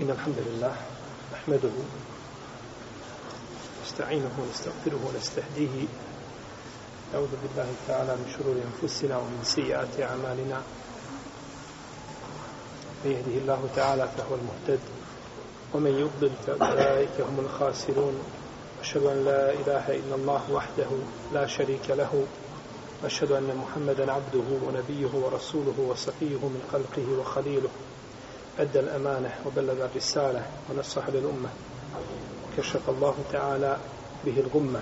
إن الحمد لله نحمده نستعينه ونستغفره ونستهديه. نعوذ بالله تعالى من شرور أنفسنا ومن سيئات أعمالنا. من يهده الله تعالى فهو المهتد ومن يضلل فأولئك هم الخاسرون. أشهد أن لا إله إلا الله وحده لا شريك له. أشهد أن محمدا عبده ونبيه ورسوله وصفيه من خلقه وخليله. أدى الأمانة وبلغ الرسالة ونصح للأمة. كشف الله تعالى به الغمة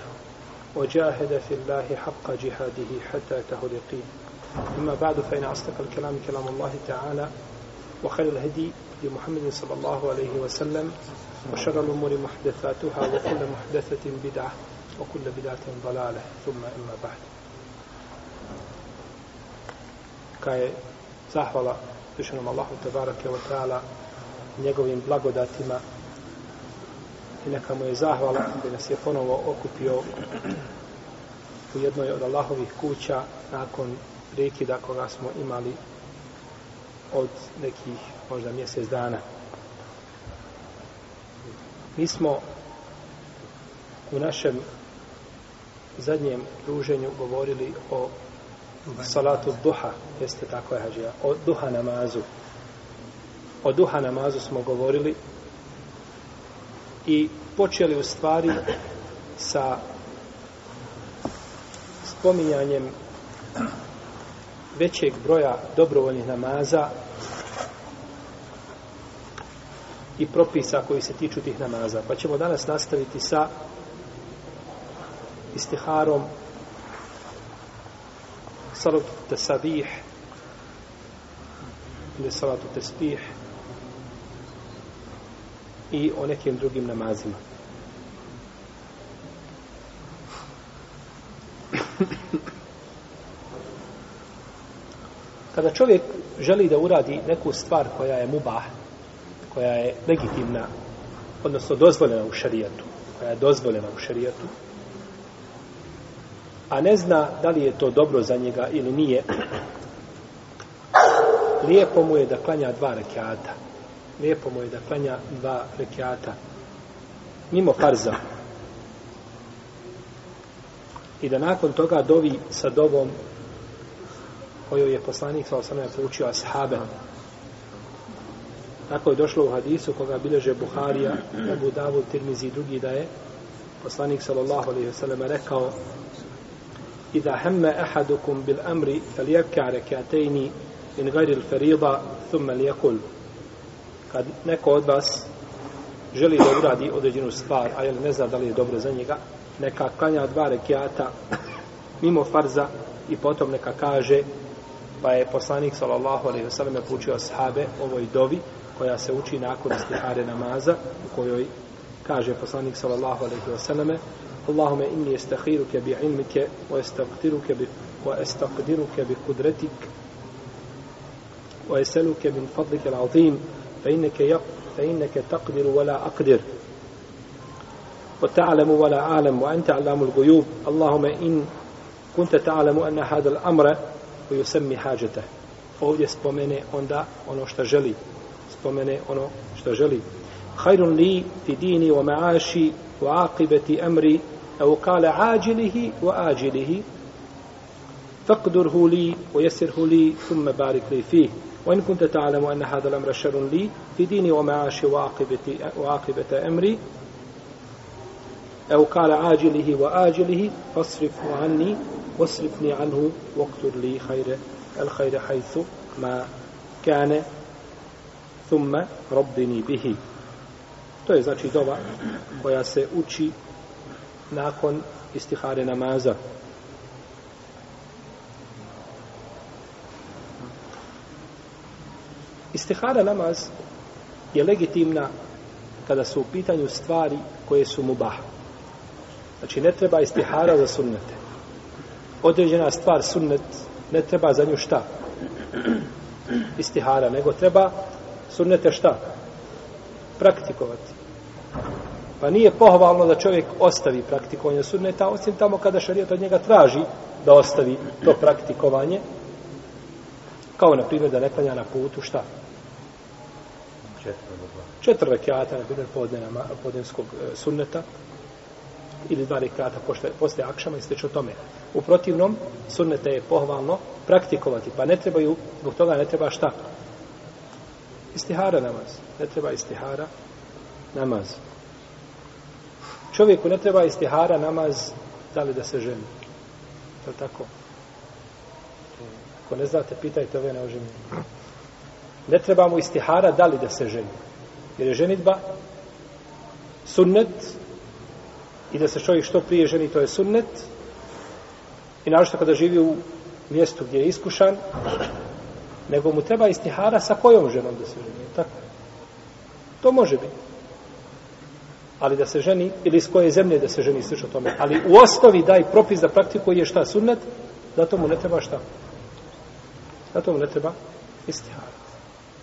وجاهد في الله حق جهاده حتى أتاه اليقين. أما بعد فإن أصدق الكلام كلام الله تعالى وخير الهدي لمحمد صلى الله عليه وسلم وشر الأمور محدثاتها وكل محدثة بدعة وكل بدعة ضلالة. ثم أما بعد. كاي zahvala uzvišenom Allahu Tebarake wa ta'ala njegovim blagodatima i neka mu je zahvala da nas je ponovo okupio u jednoj od Allahovih kuća nakon prekida koga smo imali od nekih možda mjesec dana. Mi smo u našem zadnjem druženju govorili o salatu duha, jeste tako je hađija, o duha namazu. O duha namazu smo govorili i počeli u stvari sa spominjanjem većeg broja dobrovoljnih namaza i propisa koji se tiču tih namaza. Pa ćemo danas nastaviti sa istiharom salatu tesabih ili salatu tespih i o nekim drugim namazima. Kada čovjek želi da uradi neku stvar koja je mubah, koja je legitimna, odnosno dozvoljena u šarijatu, koja je dozvoljena u šarijatu, a ne zna da li je to dobro za njega ili nije, lijepo mu je da klanja dva rekiata. Lijepo mu je da klanja dva rekiata. Mimo farza. I da nakon toga dovi sa dovom koju je poslanik sa osam poučio ashabe. Tako je došlo u hadisu koga bileže Buharija, Abu Davud, Tirmizi i drugi da je poslanik sallallahu alaihi wa sallam rekao إذا هم أحدكم بالأمر فليركع ركعتين من غير الفريضة ثم ليقل kad neko od vas želi da uradi određenu stvar, a jel ne zna da li je dobro za njega, neka klanja dva rekiata mimo farza i potom neka kaže pa je poslanik sallallahu alejhi ve sellem poučio ashabe ovoj dovi koja se uči nakon istihare namaza u kojoj kaže poslanik sallallahu alejhi ve selleme اللهم إني أستخيرك بعلمك وأستقدرك ب... وأستقدرك بقدرتك وأسألك من فضلك العظيم فإنك يق... فإنك تقدر ولا أقدر وتعلم ولا أعلم وأنت علام الغيوب. اللهم إن كنت تعلم أن هذا الأمر ويسمي حاجته. Ovdje spomene onda ono što želi. Spomene ono خير لي في ديني ومعاشي وعاقبة أمري أو قال عاجله وآجله فاقدره لي ويسره لي ثم بارك لي فيه. وإن كنت تعلم أن هذا الأمر شر لي في ديني ومعاشي وعاقبة, وعاقبة أمري أو قال عاجله وآجله فاصرفه عني واصرفني عنه واقتر لي خير الخير حيث ما كان ثم ربني به. To je znači dova koja se uči nakon istihare namaza. Istihara namaz je legitimna kada su u pitanju stvari koje su mubah. Znači ne treba istihara za sunnete. Određena stvar sunnet ne treba za nju šta? Istihara, nego treba sunnete šta? Praktikovati. Pa nije pohvalno da čovjek ostavi praktikovanje sunneta, osim tamo kada šarijat od njega traži da ostavi to praktikovanje, kao na primjer da ne klanja na putu, šta? Četiri rekiata, na primjer, podnenama, podnenskog e, sunneta, ili dva rekiata posle, posle akšama i slično tome. U protivnom, sunnete je pohvalno praktikovati, pa ne trebaju, zbog toga ne treba šta? Istihara namaz. Ne treba istihara namaz. Čovjeku ne treba istihara namaz da li da se ženi. Je li tako? Ako ne znate, pitajte ove neoženjene. Ne treba mu istihara da li da se ženi. Jer je ženitba sunnet i da se čovjek što prije ženi, to je sunnet. I našto kada živi u mjestu gdje je iskušan, nego mu treba istihara sa kojom ženom da se ženi. Tako. To može biti. Ali da se ženi, ili s koje zemlje da se ženi, slično tome. Ali u osnovi daj propis da praktikuje je šta sunnet, zato mu ne treba šta. Zato mu ne treba istihara.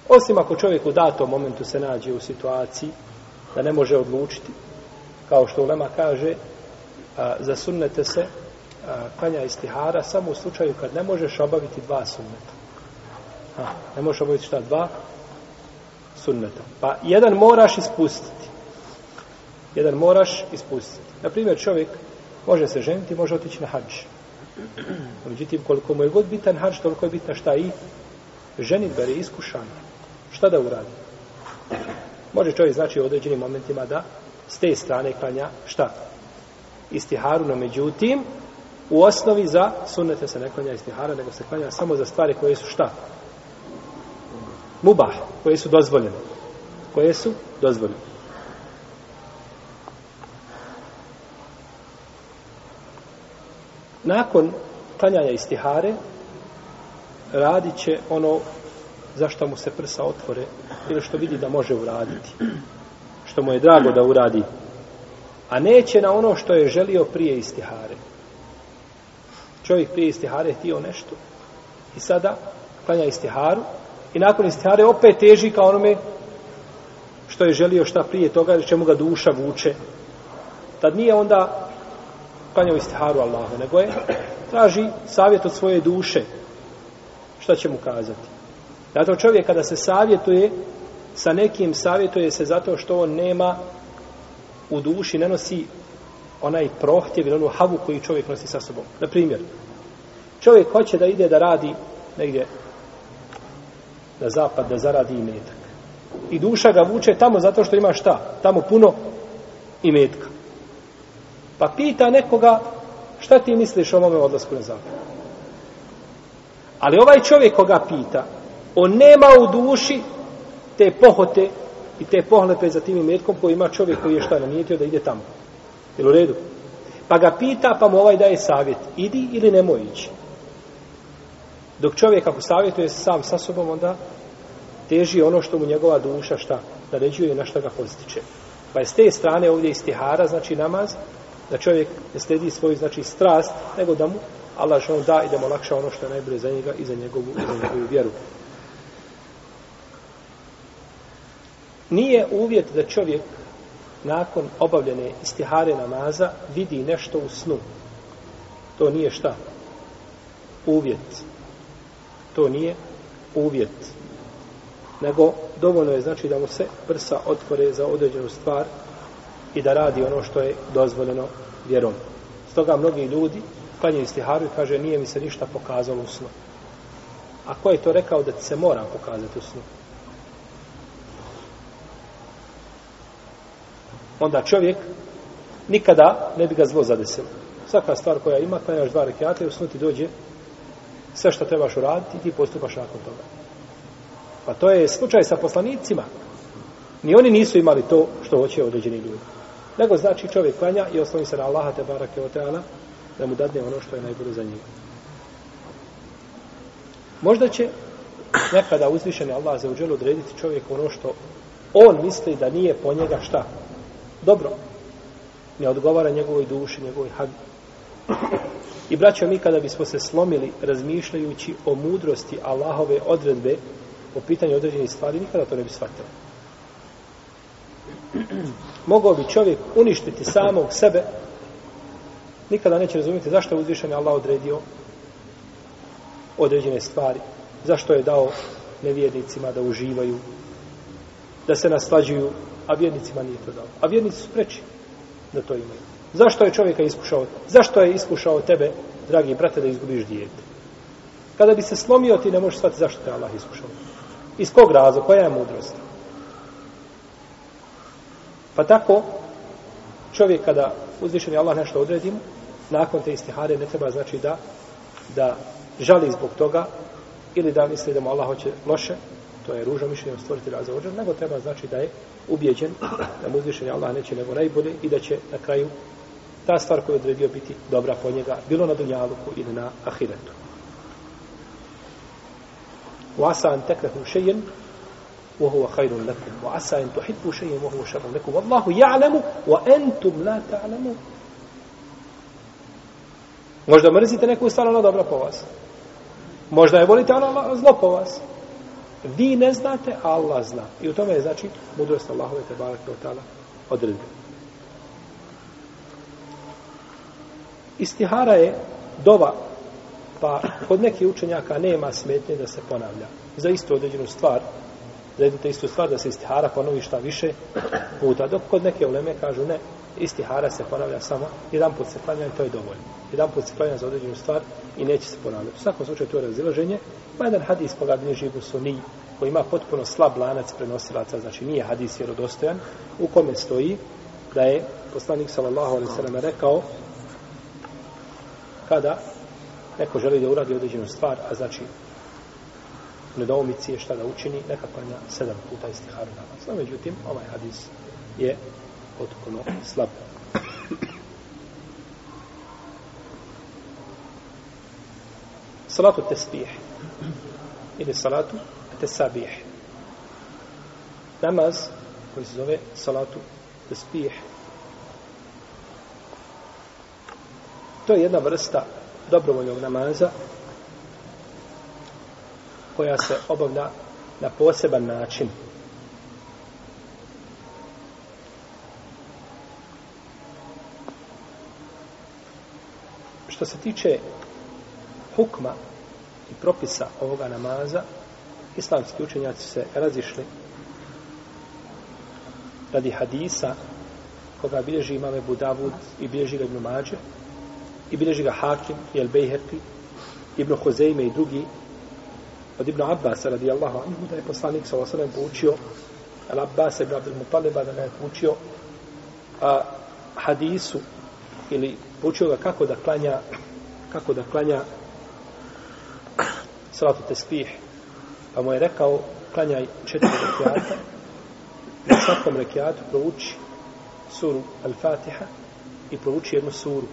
Osim ako čovjek u datom momentu se nađe u situaciji da ne može odlučiti, kao što Ulema kaže, a, za sunnete se a, klanja istihara samo u slučaju kad ne možeš obaviti dva sunneta. A, ne možeš obaviti šta? Dva sunneta. Pa jedan moraš ispustiti. Jedan moraš ispustiti. Naprimjer, čovjek može se ženiti, može otići na hađ. Međutim, koliko mu je god bitan hađ, toliko je bitna šta i ženit, ber je iskušan. Šta da uradi? Može čovjek, znači, u određenim momentima da s te strane klanja šta? Istiharu, no međutim, u osnovi za sunnete se ne klanja istihara, nego se klanja samo za stvari koje su šta? Mubah, koje su dozvoljene. Koje su dozvoljene. Nakon klanjanja istihare, radit će ono zašto mu se prsa otvore ili što vidi da može uraditi. Što mu je drago da uradi. A neće na ono što je želio prije istihare. Čovjek prije istihare htio nešto. I sada klanja istiharu i nakon istihare opet teži kao onome što je želio šta prije toga, čemu ga duša vuče. Tad nije onda klanjao istiharu Allahu, nego je traži savjet od svoje duše. Šta će mu kazati? Zato čovjek kada se savjetuje sa nekim, savjetuje se zato što on nema u duši, ne nosi onaj prohtjev ili onu havu koji čovjek nosi sa sobom. Na primjer, čovjek hoće da ide da radi negdje na zapad, da zaradi imetak. I duša ga vuče tamo zato što ima šta? Tamo puno imetka. Pa pita nekoga šta ti misliš o ovome odlasku na zapad. Ali ovaj čovjek koga pita, on nema u duši te pohote i te pohlepe za tim imetkom koji ima čovjek koji je šta namijetio da ide tamo. Jel u redu? Pa ga pita, pa mu ovaj daje savjet. Idi ili nemoj ići. Dok čovjek ako savjetuje sam sa sobom, onda teži ono što mu njegova duša šta naređuje i na šta ga postiče. Pa je s te strane ovdje istihara, znači namaz, da čovjek ne sledi svoju znači strast, nego da mu Allah što on da i da mu lakša ono što je najbolje za njega i za njegovu, i za njegovu vjeru. Nije uvjet da čovjek nakon obavljene istihare namaza vidi nešto u snu. To nije šta? Uvjet. To nije uvjet. Nego dovoljno je znači da mu se prsa otvore za određenu stvar i da radi ono što je dozvoljeno vjerom. Stoga mnogi ljudi klanjaju istiharu i kaže nije mi se ništa pokazalo u snu. A ko je to rekao da ti se mora pokazati u snu? Onda čovjek nikada ne bi ga zlo zadesilo. Svaka stvar koja ima, klanjaš dva rekiata i u snu ti dođe sve što trebaš uraditi i ti postupaš nakon toga. Pa to je slučaj sa poslanicima. Ni oni nisu imali to što hoće određeni ljudi. Nego znači čovjek klanja i osloni se na Allaha te barake o teala da mu dadne ono što je najbolje za njega. Možda će nekada uzvišeni Allah za uđelu odrediti čovjek ono što on misli da nije po njega šta? Dobro. Ne odgovara njegovoj duši, njegovoj hagi. I braćo, mi kada bismo se slomili razmišljajući o mudrosti Allahove odredbe po pitanju određenih stvari, nikada to ne bi shvatili mogao bi čovjek uništiti samog sebe, nikada neće razumjeti zašto je uzvišen Allah odredio određene stvari, zašto je dao nevjernicima da uživaju, da se naslađuju, a vjernicima nije to dao. A vjernici su preči da to imaju. Zašto je čovjeka iskušao? Zašto je iskušao tebe, dragi brate, da izgubiš dijete? Kada bi se slomio, ti ne možeš shvatiti zašto te Allah iskušao. Iz kog razloga? Koja je mudrost? Pa tako, čovjek kada uzvišeni Allah nešto odredi mu, nakon te istihare ne treba znači da da žali zbog toga ili da misli da mu Allah hoće loše, to je ružo mišljenje stvoriti raza ođer, nego treba znači da je ubijeđen da mu uzvišeni Allah neće nego najbolje i da će na kraju ta stvar koju je odredio biti dobra po njega, bilo na dunjaluku ili na ahiretu. Wasa asan tekrehu šejen, وهو خير لكم وعسى أن تحبوا شيئا وهو شر لكم والله يعلم وأنتم لا تعلمون Možda mrzite neku stvar, ona dobra po vas. Možda je volite, ona zlo po vas. Vi ne znate, a Allah zna. I u tome je, znači, mudrost Allahove te barak do tala odredbe. Istihara je dova, pa kod nekih učenjaka nema smetnje da se ponavlja. Za istu određenu stvar, za jednu te istu stvar da se istihara ponovi šta više puta. Dok kod neke uleme kažu ne, istihara se ponavlja samo jedan put se klanja i to je dovoljno. Jedan put se klanja za određenu stvar i neće se ponavljati. U svakom slučaju to je razilaženje. Pa jedan hadis koga bliži Ibu koji ima potpuno slab lanac prenosilaca, znači nije hadis vjerodostojan, u kome stoji da je poslanik sallallahu alaihi sallam rekao kada neko želi da uradi određenu stvar, a znači nedoumici je šta da učini, neka klanja sedam puta istiharu namaz. No, međutim, ovaj hadis je potpuno slab. Salatu tesbih ili salatu tesabih. Namaz koji se zove salatu tesbih. To je jedna vrsta dobrovoljnog namaza koja se obavlja na poseban način. Što se tiče hukma i propisa ovoga namaza, islamski učenjaci se razišli radi hadisa koga bilježi imame Budavud i bilježi ga Ibn Mađe i bilježi ga Hakim i El Bejherti Ibn Hozejme i drugi od Ibn Abbas radijallahu anhu da je poslanik sa osadom poučio Al Abbas ibn Abdul Mutaliba da je poučio a, hadisu ili poučio ga kako da klanja kako da klanja salatu tespih pa mu je rekao klanjaj četiri rekiata. Na svakom rekiatu prouči suru Al-Fatiha i prouči jednu suru.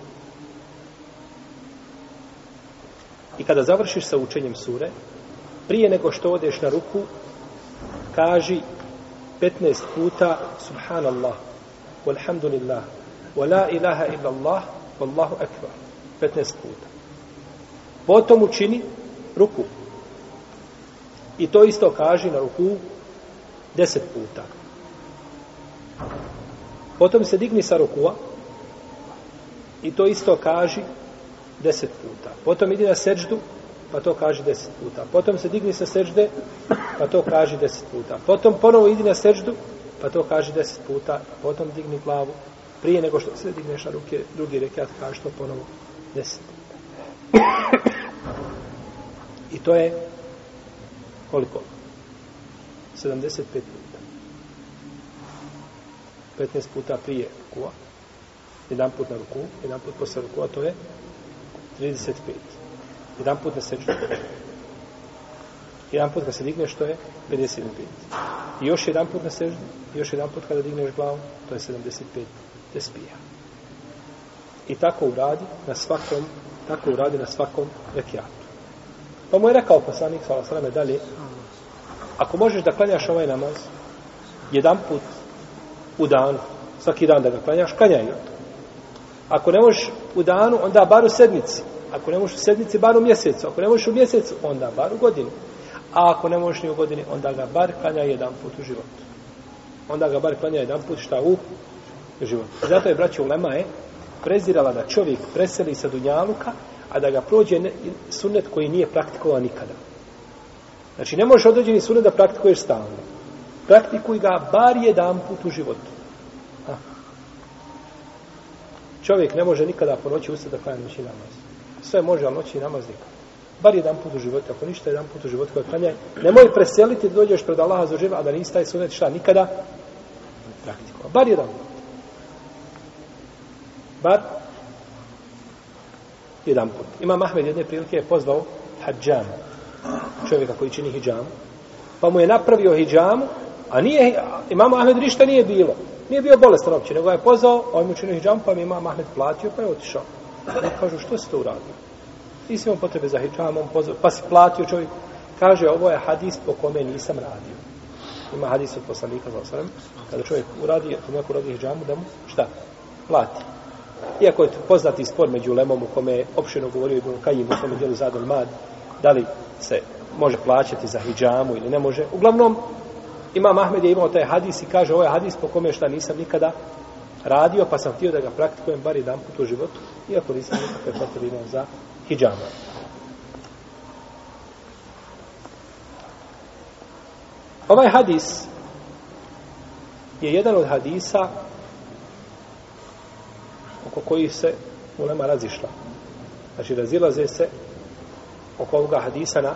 I kada završiš sa učenjem sure prije nego što odeš na ruku kaži 15 puta subhanallah walhamdulillah wa la ilaha illa Allah wallahu akbar. 15 puta. Potom učini ruku. I to isto kaži na ruku 10 puta. Potom se digni sa rukua i to isto kaži 10 puta. Potom idi na seđdu pa to kaže deset puta. Potom se digni sa sežde, pa to kaže deset puta. Potom ponovo idi na seždu, pa to kaže deset puta. Potom digni glavu. Prije nego što se digneš na ruke, drugi rekat kaže to ponovo deset puta. I to je koliko? 75 puta. 15 puta prije rukua. Jedan put na ruku, jedan put posle rukua, to je 35 jedan put na seđu. Jedan put kad se digneš, to je 55. I još jedan put na seđu, još jedan put kada digneš glavu, to je 75 tespija. I tako uradi na svakom, tako uradi na svakom rekiatu. Pa mu je rekao poslanik, svala sveme, dalje, ako možeš da klanjaš ovaj namaz, jedan put u danu, svaki dan da ga klanjaš, klanjaj ga. Ako ne možeš u danu, onda bar u sedmici, Ako ne možeš u sedmici, bar u mjesecu. Ako ne možeš u mjesecu, onda bar u godinu. A ako ne možeš ni u godini, onda ga bar klanja jedan put u životu. Onda ga bar klanja jedan put šta u životu. Zato je braća Ulema je prezirala da čovjek preseli sa Dunjaluka, a da ga prođe sunnet koji nije praktikovan nikada. Znači, ne možeš određeni sunnet da praktikuješ stalno. praktikuj ga bar jedan put u životu. A. Čovjek ne može nikada po noći ustati da klanja noći namaz. Sve može, ali noći namaz nikad. Bar jedan put u životu, ako ništa jedan put u životu kada klanjaj, nemoj preseliti da dođeš pred Allaha za živa, a da nisi taj sunet šta nikada praktikova. Bar jedan put. Bar jedan put. Imam Ahmed jedne prilike je pozvao hađam, čovjeka koji čini hijjam, pa mu je napravio hijjamu, a nije, imam Ahmed ništa nije bilo. Nije bio bolestan uopće, nego je pozvao, on mu činio hijjam, pa mi imam Ahmed platio, pa je otišao. Ne kažu, što si to uradio? Nisi imao potrebe za hijjam, on pa si platio čovjek. Kaže, ovo je hadis po kome nisam radio. Ima hadis od poslanika za osram, kada čovjek uradi, kada neko uradi hijjamu, da mu, šta? Plati. Iako je poznati spor među Lemom u kome je opšteno govorio Ibn Kajim u svome dijelu Zadol Mad, da li se može plaćati za hijjamu ili ne može. Uglavnom, Imam Ahmed je imao taj hadis i kaže ovo je hadis po kome šta nisam nikada radio, pa sam htio da ga praktikujem bar jedan put u životu, iako nisam nikakve potrebe imao za hijjama. Ovaj hadis je jedan od hadisa oko kojih se ulema razišla. Znači, razilaze se oko ovoga hadisa na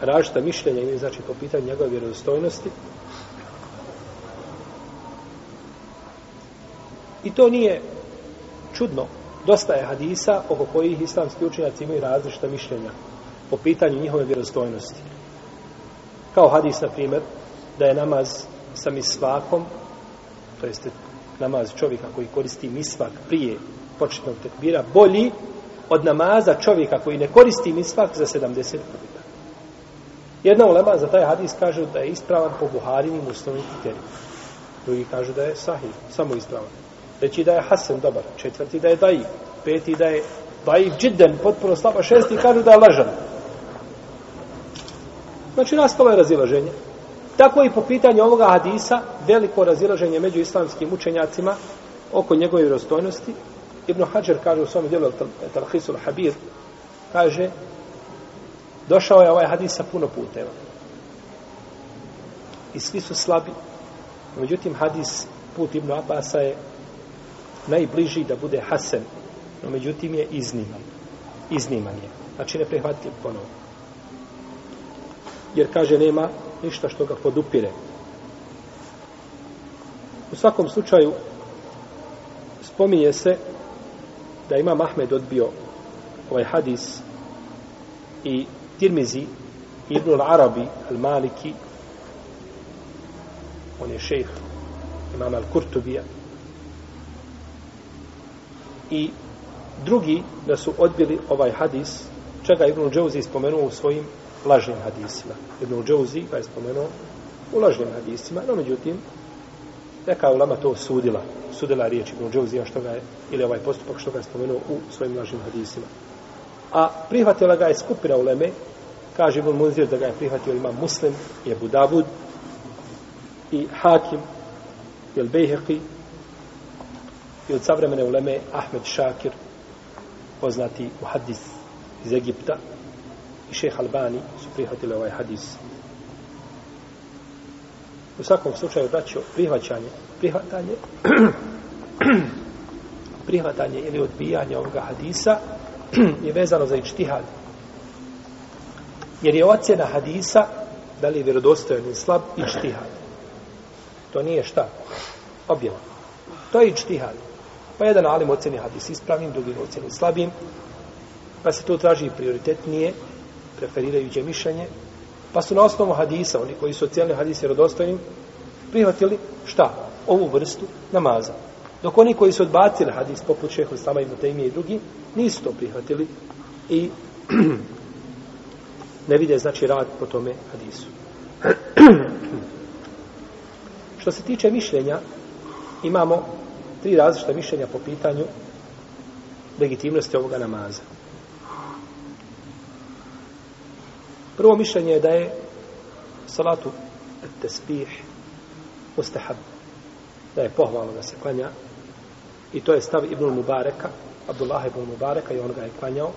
različita mišljenja ili znači po pitanju njegove vjerodostojnosti. I to nije čudno. Dosta je hadisa oko kojih islamski učenjaci imaju različita mišljenja po pitanju njihove vjerodostojnosti. Kao hadis, na primjer, da je namaz sa misvakom, to jeste namaz čovjeka koji koristi misvak prije početnog tekbira, bolji od namaza čovjeka koji ne koristi misvak za 70 puta. Jedna ulema za taj hadis kaže da je ispravan po Buharinim uslovnim kriterijima. Drugi kažu da je sahih, samo ispravan. Treći da je Hasan dobar, četvrti da je daji, peti da je daji Džiden, potpuno slaba, šesti kažu da je lažan. Znači, nastalo je razilaženje. Tako i po pitanju ovoga hadisa, veliko razilaženje među islamskim učenjacima oko njegove vjerostojnosti. Ibn Hajar kaže u svom djelu Talhisul Habir, kaže, došao je ovaj hadis sa puno puteva. I svi su slabi. Međutim, hadis put Ibn Abasa je najbliži da bude Hasan. No, međutim, je izniman. Izniman je. Znači, ne prihvatiti ponovno. Jer, kaže, nema ništa što ga podupire. U svakom slučaju spominje se da ima Mahmed odbio ovaj hadis i Tirmizi Ibn al-Arabi al-Maliki on je šejh imam al-Kurtubija i drugi da su odbili ovaj hadis čega Ibn Džauzi spomenuo u svojim lažnim hadisima. Ibn Džauzi ga je spomenuo u lažnim hadisima, no međutim, neka ulama to sudila, sudila riječ Ibn Džauzi, što ga je, ili ovaj postupak što ga je spomenuo u svojim lažnim hadisima. A prihvatila ga je skupina uleme, kaže Ibn Munzir da ga je prihvatio ima Muslim, je Budavud i Hakim, i Bejheqi i od savremene uleme Ahmed Šakir, poznati u hadis iz Egipta, i šeha Albani su prihvatili ovaj hadis. U svakom slučaju, braćo, prihvaćanje, prihvatanje, prihvatanje ili odbijanje ovoga hadisa je vezano za ičtihad. Jer je ocjena hadisa da li je vjerodostojan ili slab ičtihad. To nije šta? Objava. To je ičtihad. Pa jedan alim oceni hadis ispravnim, drugi oceni slabim, pa se to traži prioritetnije preferirajuće mišljenje, pa su na osnovu hadisa, oni koji su ocijelili hadis vjerodostojnim, prihvatili šta? Ovu vrstu namaza. Dok oni koji su odbacili hadis, poput šeho Islama i Mutemije i drugi, nisu to prihvatili i ne vide znači rad po tome hadisu. Što se tiče mišljenja, imamo tri različita mišljenja po pitanju legitimnosti ovoga namaza. Prvo mišljenje je da je salatu tespih mustahab. Da je pohvalno da se klanja. I to je stav Ibn Mubareka, Abdullah Ibn Mubareka i on ga je klanjao.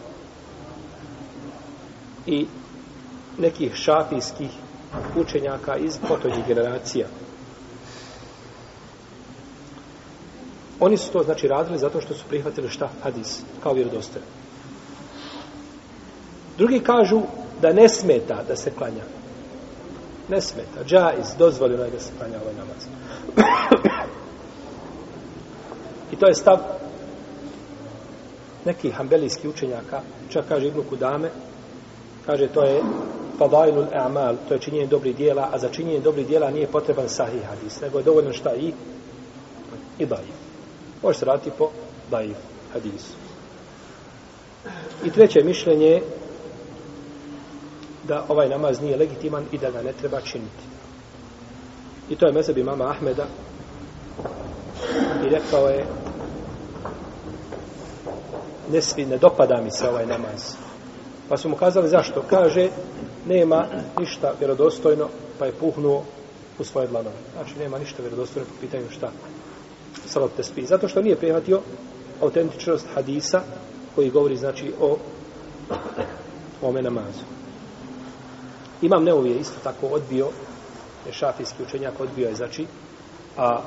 I nekih šafijskih učenjaka iz potonjih generacija. Oni su to znači radili zato što su prihvatili šta hadis kao vjerodostojan. Drugi kažu da ne smeta da se klanja. Ne smeta. Džaiz, dozvoljeno je da se klanja ovaj namaz. I to je stav nekih hambelijskih učenjaka, čak kaže Ibnu Kudame, kaže to je fadailul a'mal, to je činjenje dobrih dijela, a za činjenje dobrih dijela nije potreban sahih hadis, nego je dovoljno šta i i daif. Može se raditi po daif hadisu. I treće mišljenje da ovaj namaz nije legitiman i da ga ne treba činiti. I to je mezeb imama Ahmeda i rekao je ne svi, ne dopada mi se ovaj namaz. Pa su mu kazali zašto? Kaže, nema ništa vjerodostojno, pa je puhnuo u svoje dlanove. Znači, nema ništa vjerodostojno po pitanju šta? Salat te. Zato što nije prihvatio autentičnost hadisa koji govori, znači, o ome namazu. Imam Neovi je isto tako odbio, je šafijski učenjak odbio je, znači, a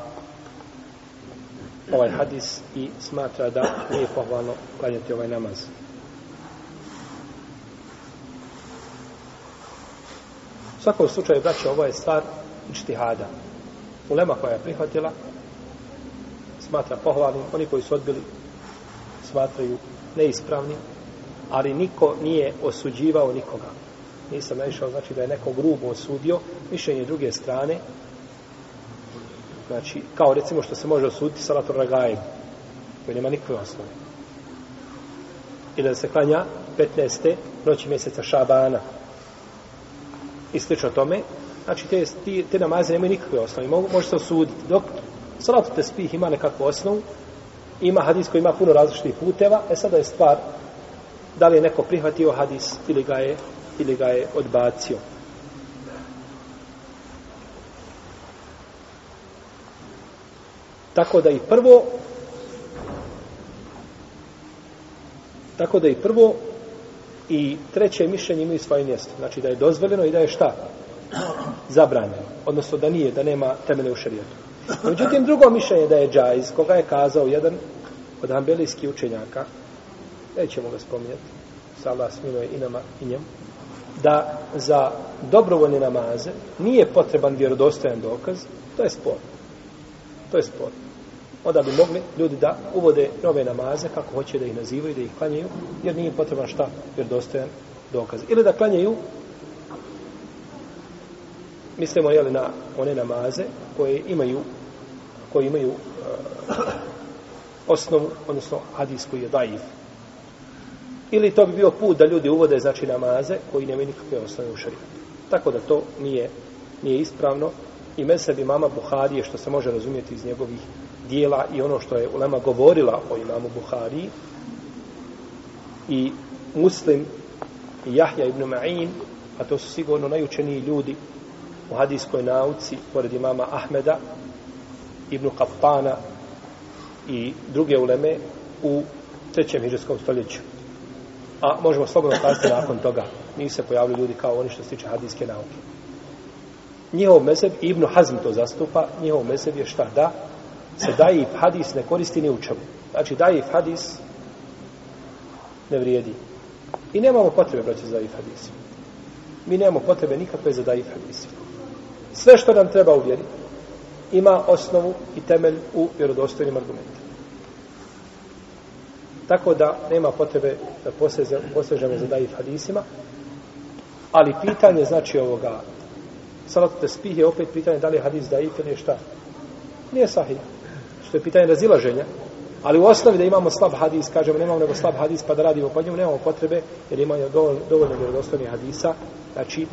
ovaj hadis i smatra da nije pohvalno klanjati ovaj namaz. U svakom slučaju, braće, ovo je stvar ičtihada. Ulema koja je prihvatila smatra pohvalnim, oni koji su odbili smatraju neispravnim, ali niko nije osuđivao nikoga. Nisam naišao, znači da je neko grubo osudio, mišljenje druge strane, Znači, kao recimo što se može osuditi salator ragajem, koji nema nikakve osnove. I da se klanja 15. noći mjeseca Šabana. I slično tome. Znači, te, te, namaze nemaju nikakve osnove. Mogu, može se osuditi. Dok Salatu tespih ima nekakvu osnovu, ima hadis koji ima puno različitih puteva, e sada je stvar da li je neko prihvatio hadis ili ga je, ili ga je odbacio. Tako da i prvo tako da i prvo i treće mišljenje imaju svoje mjesto. Znači da je dozvoljeno i da je šta? Zabranjeno. Odnosno da nije, da nema temene u šarijetu. Međutim, drugo mišljenje da je džajz, koga je kazao jedan od ambelijskih učenjaka, nećemo ga spominjati, sa Allah smiluje i nama i njemu, da za dobrovoljne namaze nije potreban vjerodostojan dokaz, to je spor. To je spor onda bi mogli ljudi da uvode nove namaze kako hoće da ih nazivaju, da ih klanjaju, jer nije potreban šta, vjerodostojan dokaz. Ili da klanjaju, mislimo jeli, na one namaze koje imaju koji imaju uh, osnovu, odnosno hadis koji je daif. Ili to bi bio put da ljudi uvode znači namaze koji nemaju nikakve osnove u šarijetu. Tako da to nije, nije ispravno i mesebi mama Buharije, što se može razumjeti iz njegovih dijela i ono što je Ulema govorila o imamu Buhari i Muslim i Jahja ibn Ma'in, a to su sigurno najučeniji ljudi u hadijskoj nauci, pored imama Ahmeda, Ibnu Qattana i druge uleme u trećem hiđarskom stoljeću. A možemo slobodno kazati nakon toga. Nisu se pojavili ljudi kao oni što se tiče hadijske nauke. Njihov mezeb, Ibn Hazm to zastupa, njihov mezeb je šta? Da se daif hadis ne koristi ni u čemu. Znači, i hadis ne vrijedi. I nemamo potrebe, braće, za daif hadis. Mi nemamo potrebe nikakve za daif hadis. Sve što nam treba uvjeriti, ima osnovu i temelj u vjerodostojnim argumentima. Tako da nema potrebe da posežemo za daif hadisima, ali pitanje znači ovoga salatu te spih je opet pitanje da li je hadis daif ili je šta? Nije sahih što je pitanje razilaženja, ali u osnovi da imamo slab hadis, kažemo nemamo nego slab hadis pa da radimo po njemu, nemamo potrebe jer imamo dovoljno, dovoljno vjerodostojnih hadisa, znači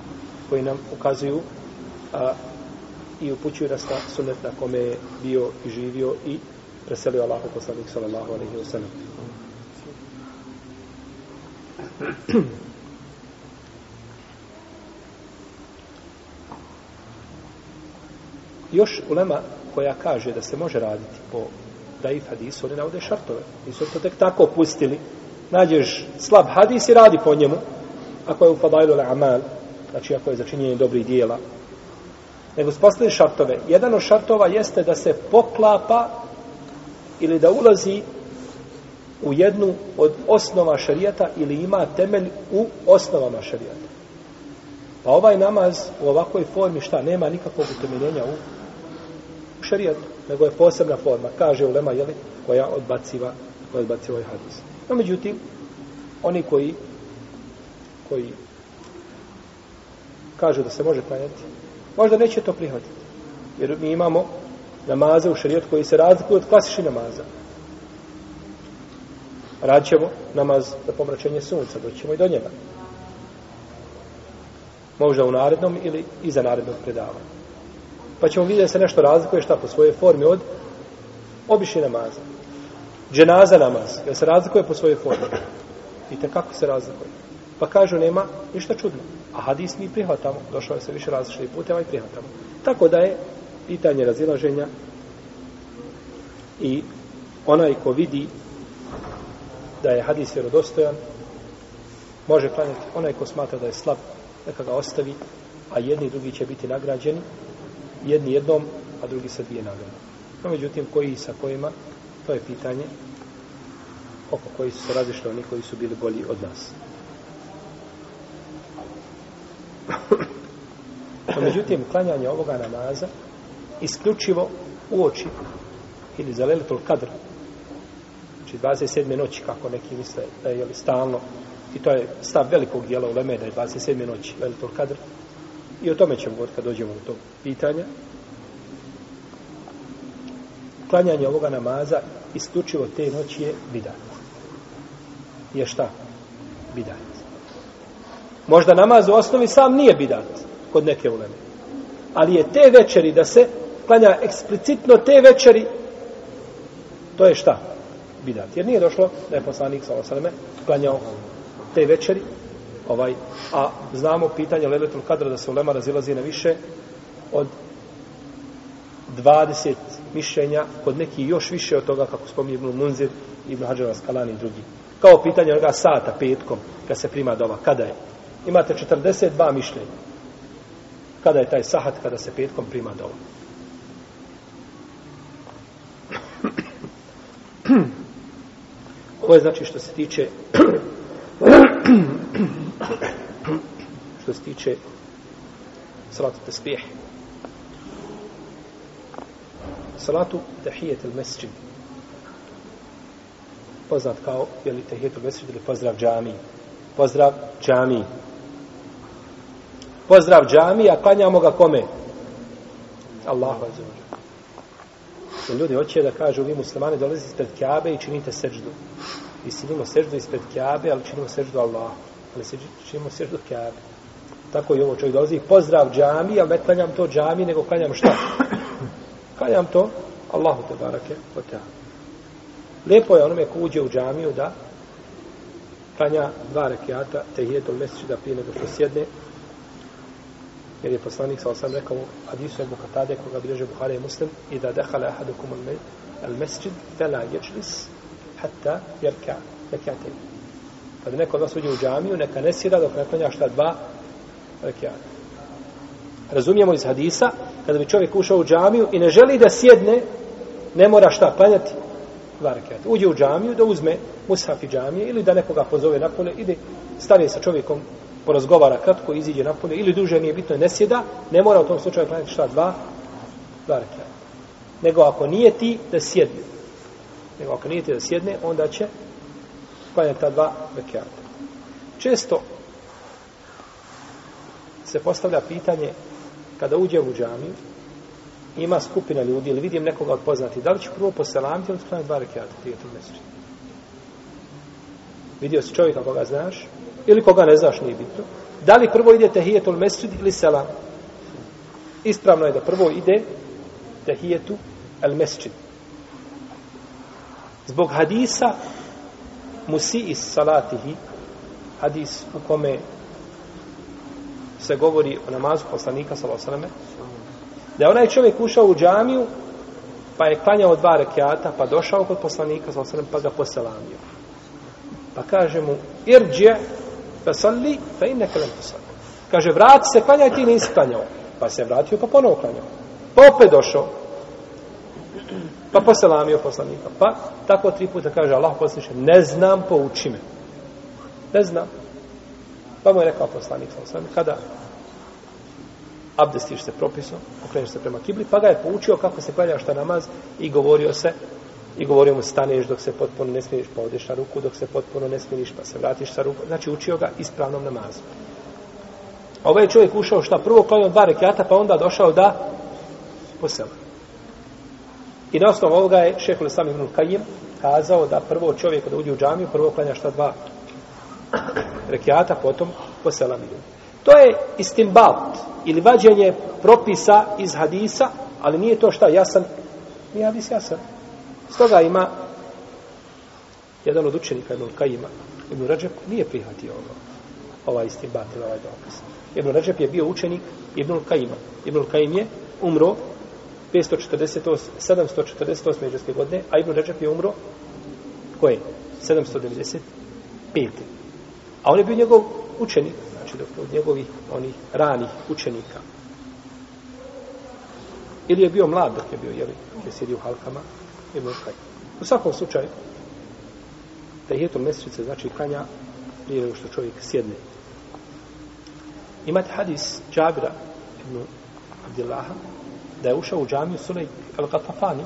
koji nam ukazuju a, i upućuju nas na sunet na kome je bio i živio i preselio Allah poslanik sallallahu alaihi wa sallam. Još ulema koja kaže da se može raditi po daif hadisu, oni navode šartove. Nisu to tek tako pustili. Nađeš slab hadis i radi po njemu, ako je u fadailu amal. znači ako je začinjenje dobrih dijela, nego su postavili šartove. Jedan od šartova jeste da se poklapa ili da ulazi u jednu od osnova šarijata ili ima temelj u osnovama šarijata. Pa ovaj namaz u ovakvoj formi šta? Nema nikakvog utemeljenja u, u šarijatu, nego je posebna forma. Kaže ulema, jeli, koja odbaciva, koja odbaciva ovaj hadis. No, međutim, oni koji koji kažu da se može klanjati, možda neće to prihvatiti. Jer mi imamo namaze u šarijetu koji se razlikuju od klasičnih namaza. Radćemo namaz za pomračenje sunca, doćemo i do njega. Možda u narednom ili iza narednog predavanja. Pa ćemo vidjeti da se nešto razlikuje šta po svojoj formi od običnih namaza. Dženaza namaz, jer se razlikuje po svojoj formi. I kako se razlikuje. Pa kažu nema ništa čudno. A hadis mi prihvatamo. Došao je se više različitih puteva ovaj i prihvatamo. Tako da je pitanje razilaženja i onaj ko vidi da je hadis vjerodostojan može klanjati onaj ko smatra da je slab neka ga ostavi a jedni i drugi će biti nagrađeni jedni jednom a drugi sa dvije nagrade no međutim koji sa kojima to je pitanje oko koji su se razišli oni koji su bili bolji od nas No, međutim, klanjanje ovoga namaza isključivo u oči ili za leletul kadr znači 27. noći kako neki misle da je stalno i to je stav velikog dijela u Leme da je 27. noći leletul kadr i o tome ćemo govoriti kad dođemo do tog pitanja klanjanje ovoga namaza isključivo te noći je bidat je šta? bidat možda namaz u osnovi sam nije bidat kod neke uleme. Ali je te večeri da se klanja eksplicitno te večeri, to je šta? Bidat. Jer nije došlo da je poslanik sa osaleme klanjao te večeri, ovaj, a znamo pitanje Leletul Kadra da se ulema razilazi na više od 20 mišljenja, kod neki još više od toga, kako spominje Ibn Munzir, Ibn Hađar Skalani i drugi. Kao pitanje onoga sata petkom, kad se prima dova, kada je? Imate 42 mišljenja kada je taj sahat kada se petkom prima dova. Ovo je znači što se tiče što se tiče salatu tespih. Salatu tahijet il mesjid. Poznat kao, je li tahijet il mesjid ili pozdrav džami. Pozdrav džami pozdrav džami, a klanjamo ga kome? Allahu azzawajal. Ljudi hoće da kažu, vi muslimani dolazite ispred Kjabe i činite seždu. I činimo seždu ispred Kjabe, ali činimo seždu Allah. Ali činimo seždu Kjabe. Tako i ovo čovjek dolazi, pozdrav džami, ali ne klanjam to džami, nego klanjam šta? Klanjam to Allahu te barake o Lijepo je onome ko uđe u džamiju da klanja dva rekiata, tehijetul mesečida prije nego što sjedne, jer je poslanik sa osam rekao hadisu Ebu Katade koga bilježe Buhara i Muslim i da dehala ahadukum al mesjid fela ječlis hatta jerka rekiate kada neko od vas uđe u džamiju neka ne sjeda dok ne klanja šta dva rekiate razumijemo iz hadisa kada bi čovjek ušao u džamiju i ne želi da sjedne ne mora šta klanjati dva rekiate uđe u džamiju da uzme mushaf i džamije ili da nekoga pozove napolje ide stane sa čovjekom porazgovara kratko, iziđe napolje, ili duže nije bitno, ne sjeda, ne mora u tom slučaju klanjati šta, dva, dva rekiata. Nego ako nije ti da sjedne, nego ako nije ti da sjedne, onda će klanjati ta dva rekiata. Često se postavlja pitanje, kada uđe u džamiju, ima skupina ljudi, ili vidim nekoga od poznati, da li ću prvo poselamiti, ili klanjati dva rekiata, prije tog. Vidio si čovjeka koga znaš, ili koga ne znaš, nije bitno. Da li prvo ide tehijetul mesjid ili selam? Ispravno je da prvo ide tehijetu el mesjid. Zbog hadisa musi is salatihi, hadis u kome se govori o namazu poslanika sallallahu da je onaj čovjek ušao u džamiju pa je klanjao dva rekiata pa došao kod poslanika sallallahu pa ga poselamio pa kaže mu irđe fasalli, fa innaka lam tusalli Kaže, vrati se, klanjaj ti nisi klanjao. Pa se vratio, pa ponovo klanjao. Pa opet došao. Pa poselamio poslanika. Pa tako tri puta kaže Allah posliše, ne znam, pouči me. Ne znam. Pa mu je rekao poslanik, sam kada abdestiš se propisom, okreneš se prema kibli, pa ga je poučio kako se klanja šta namaz i govorio se i govorio mu staneš dok se potpuno ne smiriš, pa odeš na ruku dok se potpuno ne smiriš, pa se vratiš sa ruku. Znači učio ga ispravnom namazu. Ovaj čovjek ušao šta? Prvo klanio dva rekiata, pa onda došao da posela. I na osnovu ovoga je šehol Islam ibn Kajim kazao da prvo čovjek kada uđe u džamiju, prvo klanja šta dva rekiata, potom posela mi To je istimbat ili vađenje propisa iz hadisa, ali nije to šta jasan, nije hadis jasan. Stoga ima jedan od učenika Ibn Kajima, Ibn Rađep, nije prihvatio ovo, ovaj istim batil, ovaj dokaz. Ibn Rađep je bio učenik Ibn Kajima. Ibn Kajim je umro 548, 748. međuske godine, a Ibn Ređep je umro koje? 795. A on je bio njegov učenik, znači od njegovih onih ranih učenika. Ili je bio mlad dok je bio, jeli, je sjedio u halkama, Ibn Kajim. U svakom slučaju, da je to mjesečice, znači kanja prije nego što čovjek sjedne. Imate hadis Džabira ibn Abdillaha, da je ušao u džamiju Sulej al-Qatafani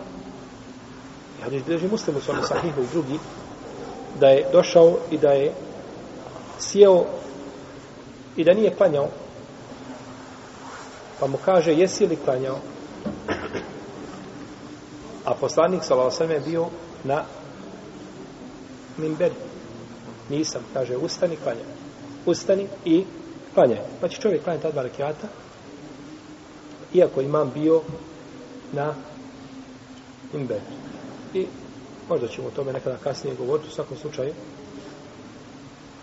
i hadis bilježi muslimu su sahihu i drugi, da je došao i da je sjeo i da nije klanjao, pa mu kaže, jesi li klanjao? A poslanik sa je bio na minberi. Nisam, kaže, ustani, klanjaj. Ustani i klanjaj. Pa će čovjek klanjati ta dva rekiata, iako imam bio na minberi. I možda ćemo o tome nekada kasnije govoriti, u svakom slučaju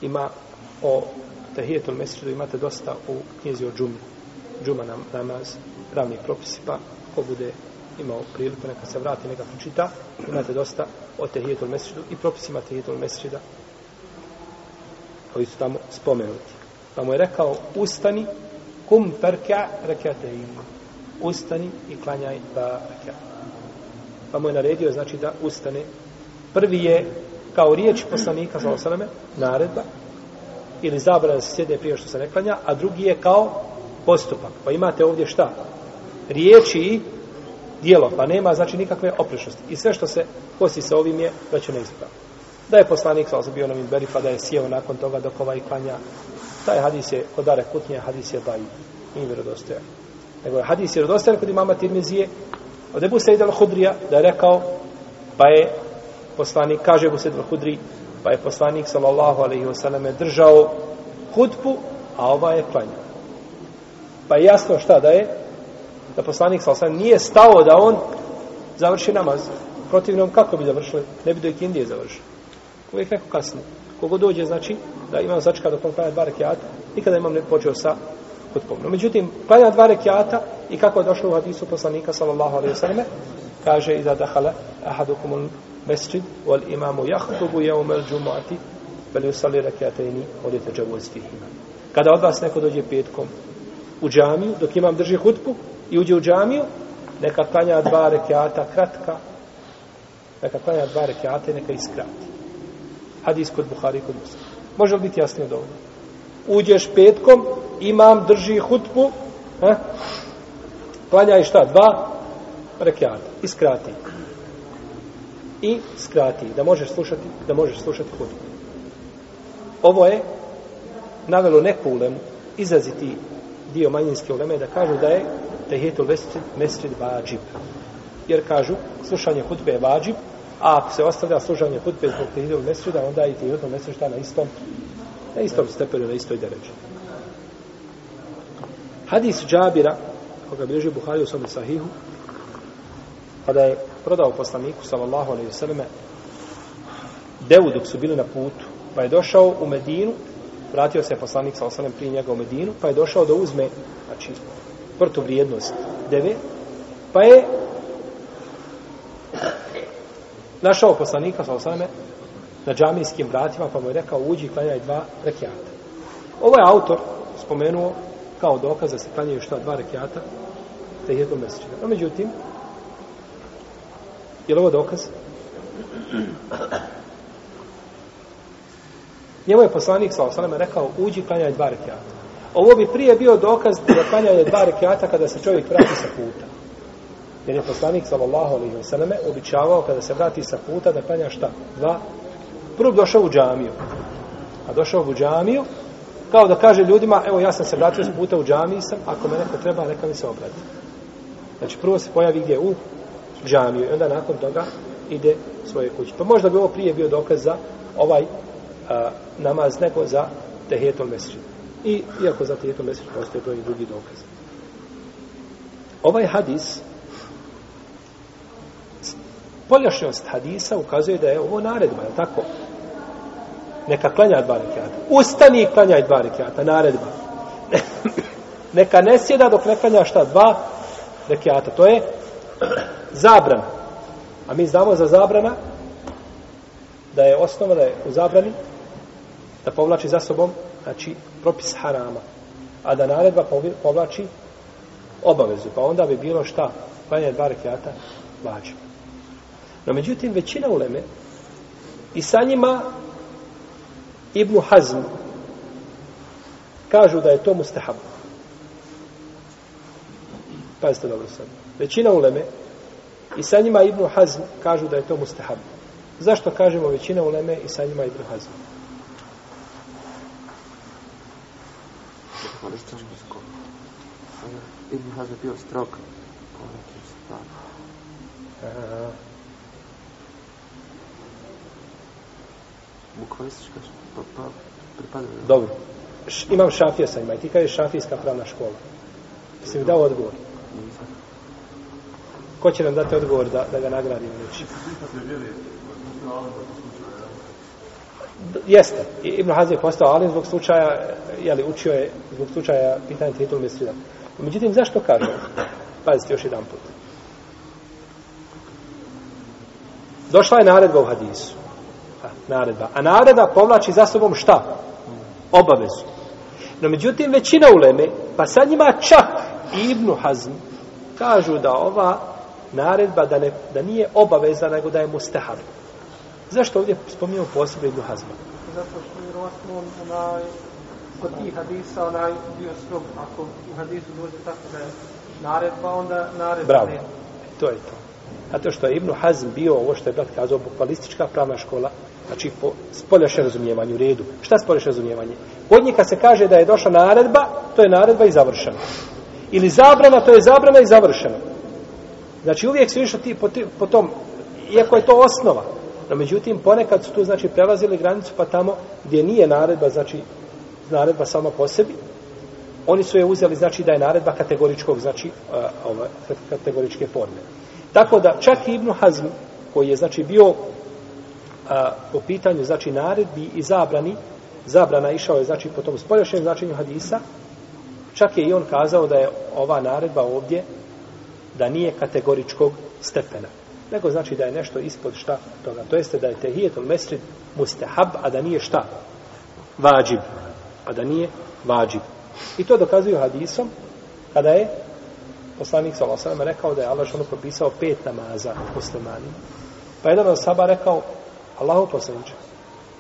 ima o tehijetul mesiču, imate dosta u knjizi o džumi. Džuma nam, namaz, ravni propisi, pa ko bude imao priliku, neka se vrati, neka pročita, imate dosta o tehijetul mesridu i propisima tehijetul mesrida koji su tamo spomenuti. Pa mu je rekao, ustani, kum perka rekatein. ustani i klanjaj dva rekiata. Pa mu je naredio, znači, da ustane. Prvi je, kao riječ poslanika, za osaname, naredba, ili zabrana da se sjede prije što se ne klanja, a drugi je kao postupak. Pa imate ovdje šta? Riječi i dijelo, pa nema, znači, nikakve oprešnosti. I sve što se kosi sa ovim je već neispravno. Da je poslanik, sa bio na Minberi, pa da je sjeo nakon toga dok ovaj klanja. Taj hadis je, kod Dare Kutnje, hadis je baji. Nije vjerodostojan nego je hadis je rodostajan kod imama Tirmizije od Ebu Sejda al-Hudrija da je rekao pa je poslanik, kaže Ebu Sejda al-Hudri pa je poslanik sallallahu alaihi wasallam držao hudbu a ova je klanjao pa je jasno šta da je da poslanik sa nije stao da on završi namaz protivnom kako bi završili ne bi do ikindije završili uvijek neko kasnije kogo dođe znači da imam začka dok on klanja dva rekiata nikada imam ne počeo sa hutbom. No, međutim, klanja dva rekiata i kako je došlo u hadisu poslanika sallallahu alaihi sallam, kaže iza dahala ahadukumul mesjid wal imamu jahtubu jeumel džumuati veli usali rekiataini odete džavuz fihima. Kada od vas neko dođe petkom u džamiju, dok imam drži hutbu i uđe u džamiju, neka klanja dva rekiata kratka, neka klanja dva rekiata i neka iskrati. Hadis kod Buhari i kod Muslima. Može li biti jasnije dovoljno? Uđeš petkom, imam drži hutbu, eh? klanjaj šta? Dva rekiata. Iskrati. I skrati. Da možeš slušati, da možeš slušati hutbu. Ovo je navelo neku ulemu, izraziti dio manjinske uleme, da kažu da je tehijetul mesrid, mesrid vađib. Jer kažu, slušanje hutbe je vađib, a ako se ostavlja slušanje hutbe zbog tehijetul mesrida, onda i tehijetul mesrid na istom, na istom stepenu, na istoj deređi. Hadis Džabira, koga bilježi Buhari u svome sahihu, pa kada je prodao poslaniku, sallallahu alaihi vseleme, devu dok su bili na putu, pa je došao u Medinu, vratio se poslanik, sallallahu alaihi prije njega u Medinu, pa je došao da uzme, znači, protuvrijednost deve, pa je našao poslanika, sa osaname, na džamijskim vratima, pa mu je rekao, uđi i klanjaj dva rekiata. Ovo je autor spomenuo kao dokaz da se klanjaju šta dva rekiata tehijetul mesečina. No, međutim, je li ovo dokaz? Njemu je poslanik sa osaname, rekao, uđi klanjaj dva rekiata. Ovo bi prije bio dokaz da klanjanje dva rekiata kada se čovjek vrati sa puta. Jer je poslanik sallallahu alaihi wa sallame običavao kada se vrati sa puta da klanja šta? Dva. Prvo došao u džamiju. A došao u džamiju kao da kaže ljudima, evo ja sam se vratio sa puta u džamiji sam, ako me neko treba, neka mi se obrati. Znači prvo se pojavi gdje u džamiju i onda nakon toga ide svoje kuće. Pa možda bi ovo prije bio dokaz za ovaj a, namaz nego za tehijetul mesečinu. I iako za tijetom mesec postoje brojni drugi dokaz. Ovaj hadis poljašnjost hadisa ukazuje da je ovo naredba, je tako? Neka klanja dva rekiata. Ustani i klanjaj dva rekiata, naredba. Neka ne sjeda dok ne klanja šta? Dva rekiata. To je zabrana. A mi znamo za zabrana da je osnova da je u zabrani da povlači za sobom znači propis harama, a da naredba povlači obavezu, pa onda bi bilo šta, pa Klanjanje dva rekiata, vađu. No, međutim, većina uleme i sa njima Ibnu Hazm kažu da je to mustahab. Pazite dobro sad. Većina uleme i sa njima Ibnu Hazm kažu da je to mustahab. Zašto kažemo većina uleme i sa njima Ibnu Hazm? Ibn Hazm je bio strok po nekim stvarima. Bukvalistička pa, pa pripada. Dobro. Š, imam šafija sa ima i ti kada je šafijska pravna škola. Jesi mi dao odgovor? Nisam. Ko će nam dati odgovor da, da ga nagradimo neći? Jeste. Ibn Hazm je postao alim zbog slučaja, jeli, učio je zbog slučaja pitanja titul mesrida. Međutim, zašto kaže? Pazite još jedan put. Došla je naredba u hadisu. A, naredba. A naredba povlači za sobom šta? Obavezu. No, međutim, većina uleme, pa sad njima čak i Ibn Hazm, kažu da ova naredba da, ne, da nije obaveza, nego da je mustahab. Zašto ovdje spominjamo posebno Ibn Hazma? Zato što je vjerovatno onaj, kod tih hadisa onaj bio strog, ako u hadisu dođe tako da je naredba, onda naredba Bravo. ne. To je to. Zato što je Ibn Hazm bio, ovo što je brat kazao, bukvalistička pravna škola, znači po spoljašnje razumijevanju, u redu. Šta je spoljašnje razumijevanje? Kod njih kad se kaže da je došla naredba, to je naredba i završena. Ili zabrana, to je zabrana i završena. Znači uvijek su išli ti po, ti, po tom, iako je to osnova, No, međutim, ponekad su tu, znači, prelazili granicu, pa tamo gdje nije naredba, znači, naredba sama po sebi, oni su je uzeli, znači, da je naredba kategoričkog, znači, ove, kategoričke forme. Tako da, čak i Ibnu Hazm, koji je, znači, bio a, po pitanju, znači, naredbi i zabrani, zabrana išao je, znači, po tom spoljašnjem značenju hadisa, čak je i on kazao da je ova naredba ovdje, da nije kategoričkog stepena nego znači da je nešto ispod šta toga. To jeste da je tehijetul mesrid mustahab, a da nije šta? Vađib. A da nije vađib. I to dokazuju hadisom kada je poslanik sa Allahom rekao da je Allah što propisao pet namaza muslimanima. Pa jedan od saba rekao Allahu poslaniče.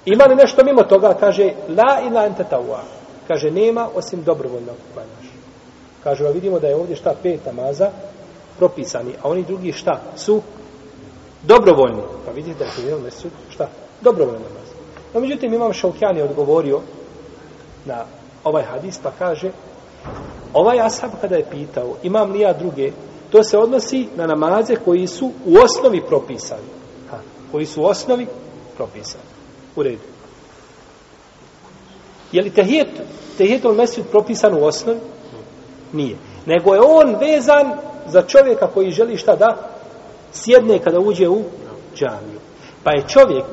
Ima li nešto mimo toga? Kaže la ila ente tawa. Kaže nema osim dobrovoljnog klanjaš. Kaže vidimo da je ovdje šta pet namaza propisani, a oni drugi šta su dobrovoljni. Pa vidite da je to jedan mesud, šta? Dobrovoljni namaz. No, međutim, imam Šaukjan je odgovorio na ovaj hadis, pa kaže, ovaj ashab kada je pitao, imam li ja druge, to se odnosi na namaze koji su u osnovi propisani. Ha, koji su u osnovi propisani. U redu. Je li tehijet, tehijetul mesud propisan u osnovi? Nije. Nego je on vezan za čovjeka koji želi šta da sjedne kada uđe u džamiju. Pa je čovjek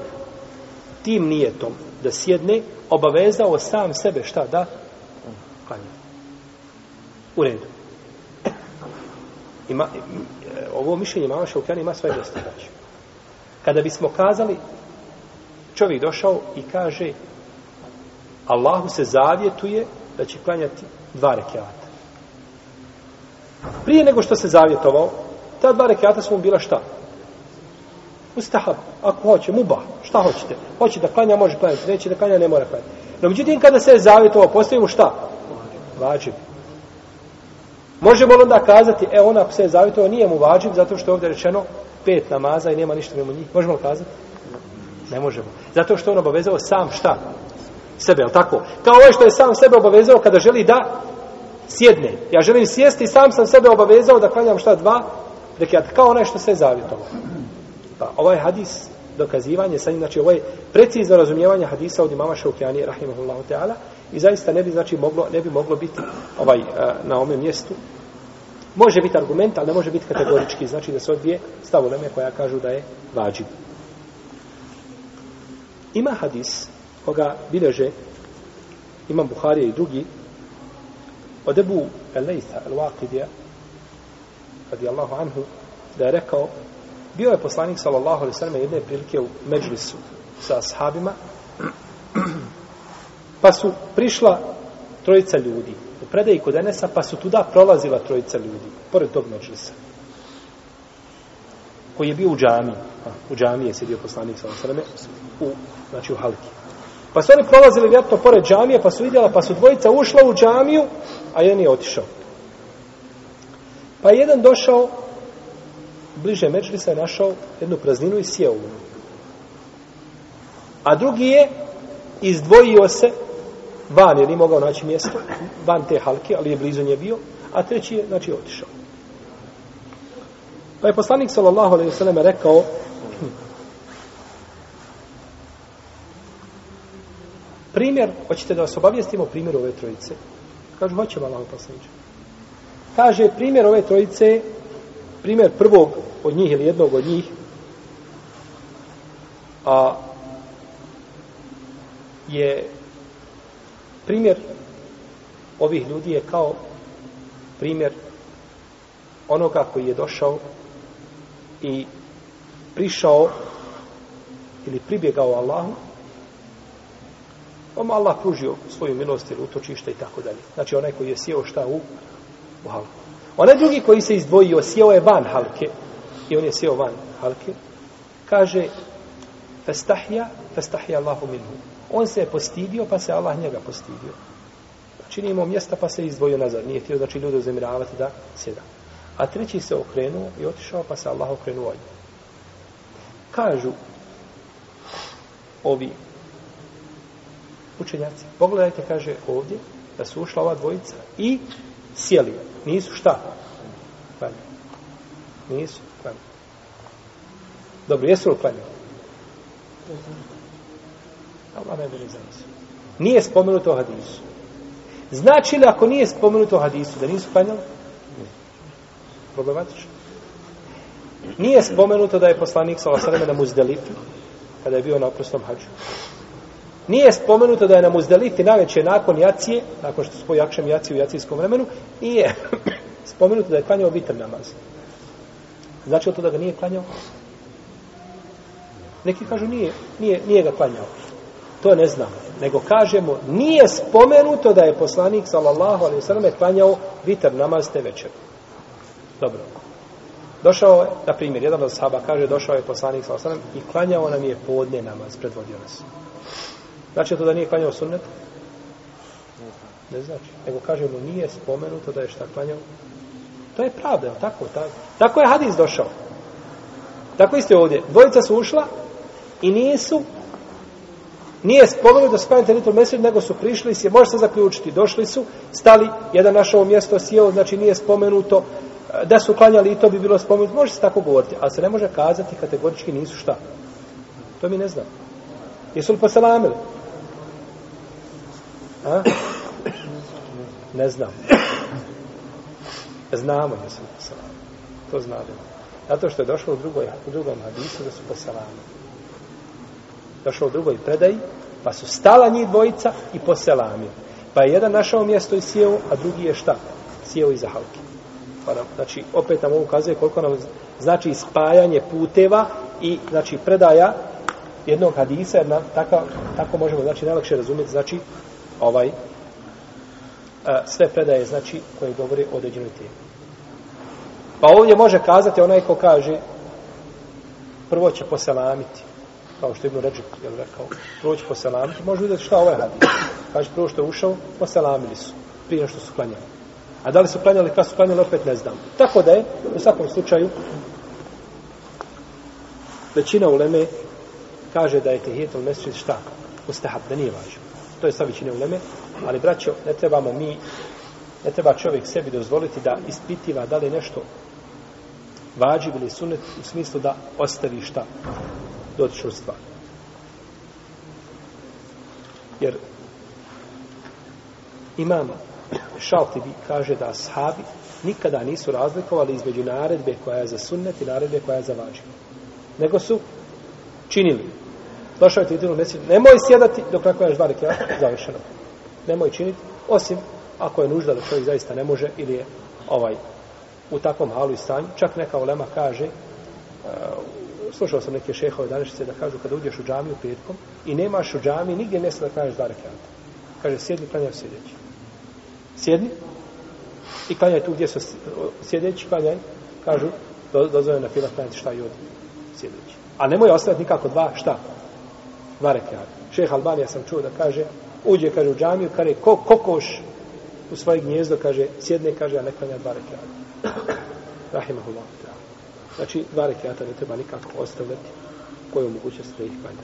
tim nijetom da sjedne obavezao sam sebe šta da klanja. U redu. Ima, ovo mišljenje mama Šaukjana ima svoje dosta znači. Kada bismo kazali čovjek došao i kaže Allahu se zavjetuje da će klanjati dva rekiata. Prije nego što se zavjetovao, ta dva rekiata su mu bila šta? Ustahab, ako hoće, muba, šta hoćete? Hoće da klanja, može klanjati, neće da klanja, ne mora klanjati. No, međutim, kada se zavjet ovo postavimo, šta? Vađib. Možemo li onda kazati, e, ona se zavjetovao, nije mu vađib, zato što je ovdje rečeno pet namaza i nema ništa mimo njih. Možemo li kazati? Ne možemo. Zato što on obavezao sam šta? Sebe, je tako? Kao ovo što je sam sebe obavezao kada želi da sjedne. Ja želim sjesti sam sam sebe obavezao da klanjam šta dva rekiat, Kao onaj što se je zavjetovao. Pa ovaj hadis dokazivanje sa njim, znači ovo je precizno razumijevanje hadisa od imama Šaukjani, rahimahullahu ta'ala, i zaista ne bi, znači, moglo, ne bi moglo biti ovaj, eh, na ovom mjestu. Može biti argument, ali ne može biti kategorički, znači da se dvije stavoleme koja kažu da je vađiv. Ima hadis koga bileže imam Buharija i drugi od Ebu Elejta, El-Waqidija, radijallahu anhu, da je rekao Bio je poslanik sallallahu alaihi ve jedne prilike u Međlisu sa ashabima. Pa su prišla trojica ljudi. U predaji kod Enesa pa su tuda prolazila trojica ljudi pored tog Međlisa Koji je bio u džami. U džami je sjedio poslanik sallallahu osreme, ve u znači u halki. Pa su oni prolazili vjerojatno pored džamije, pa su vidjela, pa su dvojica ušla u džamiju, a jedan je otišao. Pa je jedan došao bliže Mečlisa je našao jednu prazninu i sjeo u nju. A drugi je izdvojio se van, jer nije mogao naći mjesto, van te halke, ali je blizu nje bio, a treći je, znači, otišao. Pa je poslanik, sallallahu alejhi ve selleme rekao, primjer, hoćete da vas obavijestimo primjer ove trojice? Kažu, hoćemo, Allahu poslaniče. Kaže, primjer ove trojice primjer prvog od njih ili jednog od njih a je primjer ovih ljudi je kao primjer onoga koji je došao i prišao ili pribjegao Allahu pa mu Allah pružio svoju milost ili utočište i tako dalje. Znači onaj koji je sjeo šta u, u halku. Onaj drugi koji se izdvojio, sjeo je van halke, i on je sjeo van halke, kaže, festahja, festahja Allahu minhu. On se je postidio, pa se Allah njega postidio. Znači nije imao mjesta, pa se izdvojio nazad. Nije htio, znači, ljudi uzemiravati da sjeda. A treći se okrenuo i otišao, pa se Allah okrenuo od Kažu ovi učenjaci, pogledajte, kaže ovdje, da su ušla ova dvojica i sjeli. Nisu šta? Klanjali. Nisu klanjali. Dobro, jesu li klanjali? Allah najbolje za nas. Nije spomenuto u hadisu. Znači li ako nije spomenuto u hadisu da nisu klanjali? Problematično. Nije spomenuto da je poslanik sa Osaleme na muzdelitu kada je bio na oprosnom hađu. Nije spomenuto da je na Muzdelifi najveće nakon jacije, nakon što spoji akšem jacije u jacijskom vremenu, nije spomenuto da je klanjao vitr namaz. Znači to da ga nije klanjao? Neki kažu nije, nije, nije ga klanjao. To ne znamo. Nego kažemo, nije spomenuto da je poslanik, sallallahu alaihi sallam, klanjao vitr namaz te večer. Dobro. Došao je, na primjer, jedan od sahaba kaže, došao je poslanik, sallallahu alaihi sallam, i klanjao nam je podne namaz, predvodio nas. Znači to da nije klanjao sunnet? Ne znači. Nego kažemo nije spomenuto da je šta klanjao. To je pravda, tako, tako. Tako je hadis došao. Tako isto je ovdje. Dvojica su ušla i nisu nije spomenuto da su klanjate litru mesec, nego su prišli i može se zaključiti. Došli su, stali, jedan našao mjesto sjeo, znači nije spomenuto e, da su klanjali i to bi bilo spomenuto. Može se tako govoriti, ali se ne može kazati kategorički nisu šta. To mi ne znam. Jesu li poselamili? A? Ne znam. Znamo da su posalami. To znamo. Zato što je došlo u, drugoj, u drugom hadisu da su posalami. Došlo u drugoj predaji, pa su stala njih dvojica i poselami. Pa je jedan našao mjesto i sjeo, a drugi je šta? Sjeo iza halke. Pa nam, znači, opet nam ovo ukazuje koliko nam znači spajanje puteva i znači predaja jednog hadisa, jer tako, tako možemo znači najlakše razumjeti, znači ovaj a, sve predaje, znači, koje govore o određenoj temi. Pa ovdje može kazati onaj ko kaže prvo će poselamiti, kao što je Ibn Ređep je rekao, prvo će poselamiti, može vidjeti šta ovaj radi. Kaže, prvo što je ušao, poselamili su, prije što su klanjali. A da li su klanjali, kad su klanjali, opet ne znam. Tako da je, u svakom slučaju, većina uleme kaže da je tehijetul mesrid šta? Ustahab, da nije važno. To je sa većine uleme, ali braćo, ne trebamo mi, ne treba čovjek sebi dozvoliti da ispitiva da li nešto vađi ili sunet u smislu da ostavi šta dotičnu stvar. Jer imam Šaltibi kaže da ashabi nikada nisu razlikovali između naredbe koja je za sunnet i naredbe koja je za vađiv. Nego su činili. Došao je Tidinu Mesir, nemoj sjedati dok ne klanjaš dva rekiata, završeno. Nemoj činiti, osim ako je nužda da čovjek zaista ne može ili je ovaj u takvom halu i stanju. Čak neka olema kaže, uh, slušao sam neke šehove današnjice da kažu kada uđeš u džamiju petkom i nemaš u džamiji nigdje mjesta da klanjaš dva rekiata. Kaže, sjedni, klanjaj sjedeći. Sjedni i klanjaj tu gdje su sjedeći, klanjaj, kažu, do, na fila klanjati šta i od sjedeći. A nemoj ostaviti nikako dva, šta? Dva rekiata. Šeh Albanija sam čuo da kaže, uđe, kaže, u džamiju, kaže, ko, kokoš u svoje gnjezdo, kaže, sjedne, kaže, a ne klanja dva rekiata. Rahimahullah. Znači, dva rekiata ne treba nikako ostavljati koju mogućnost da ih klanja.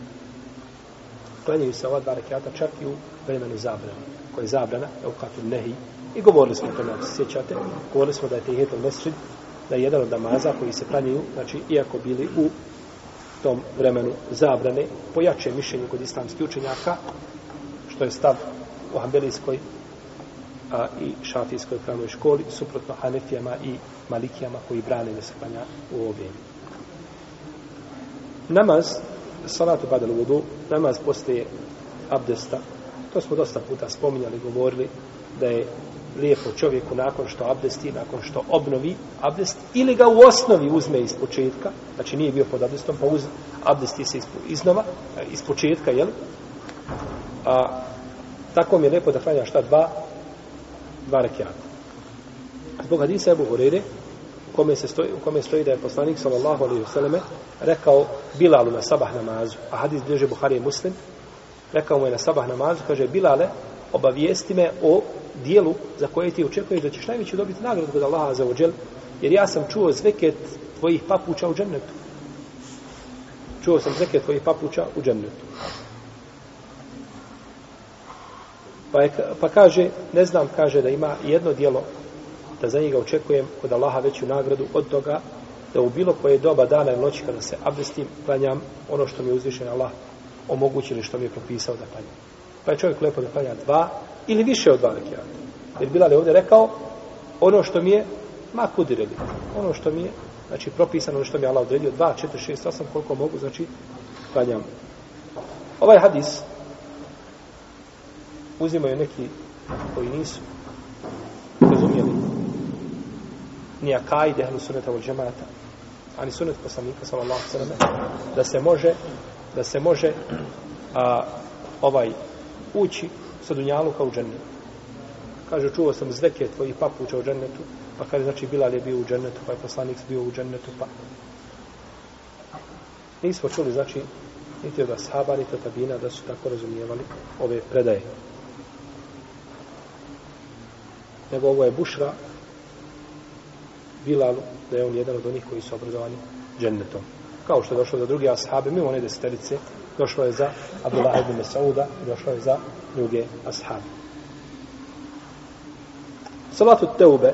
Klanjaju se ova dva rekiata čak i u vremenu zabrana, koja je zabrana, je u katu nehi. I govorili smo to, ako se sjećate, govorili smo da je tehijetel mesrid, da je jedan od namaza koji se klanjaju, znači, iako bili u tom vremenu zabrane, pojače mišljenje kod islamskih učenjaka, što je stav u Hanbelijskoj a, i Šafijskoj pravnoj školi, suprotno Hanefijama i Malikijama koji brane da se klanja u ovo vrijeme. Namaz, salatu badal vodu, namaz postaje abdesta. To smo dosta puta spominjali, govorili da je lijepo čovjeku nakon što abdesti, nakon što obnovi abdest, ili ga u osnovi uzme iz početka, znači nije bio pod abdestom, pa uz abdesti se iznova, e, iz početka, jel? A, tako mi je lijepo da klanja šta dva, dva rekiata. Zbog hadisa Ebu Horeire, u kome, se stoji, u kome stoji da je poslanik sallallahu alaihi vseleme rekao Bilalu na sabah namazu, a hadis bliže Buhari je muslim, rekao mu je na sabah namazu, kaže Bilale, obavijesti me o dijelu za koje ti očekuješ da ćeš najveću dobiti nagradu kod Allaha za ođel, jer ja sam čuo zveket tvojih papuča u džennetu. Čuo sam zveket tvojih papuča u džennetu. Pa, je, pa kaže, ne znam, kaže da ima jedno dijelo da za njega očekujem kod Allaha veću nagradu od toga da u bilo koje doba dana i noći kada se abdestim, klanjam ono što mi je uzvišen Allah omogućili što mi je propisao da klanjam. Pa je čovjek lepo da klanja dva ili više od dva rekiata. Jer Bilal je ovdje rekao ono što mi je ma kudireli. Ono što mi je znači propisano, ono što mi je Allah odredio dva, četiri, šest, osam, koliko mogu, znači klanjam. Ovaj hadis uzimaju neki koji nisu razumijeli ni akajde ehlu suneta od džemata ani sunet poslanika sallallahu sallam da se može da se može a, ovaj ući sa dunjaluka u džennetu kaže čuo sam zveke tvojih papuća u džennetu pa kaže znači Bilal je bio u džennetu pa je poslanik bio u džennetu pa nismo čuli znači niti od ashaba niti od tabina da su tako razumijevali ove predaje nego ovo je bušra Bilalu, da je on jedan od onih koji su obrazovani džennetom. Kao što je došlo za drugi ashabe, mimo one deseterice, došlo je za Abdullah ibn Mas'uda i došlo je za druge ashabi. Salatu teube,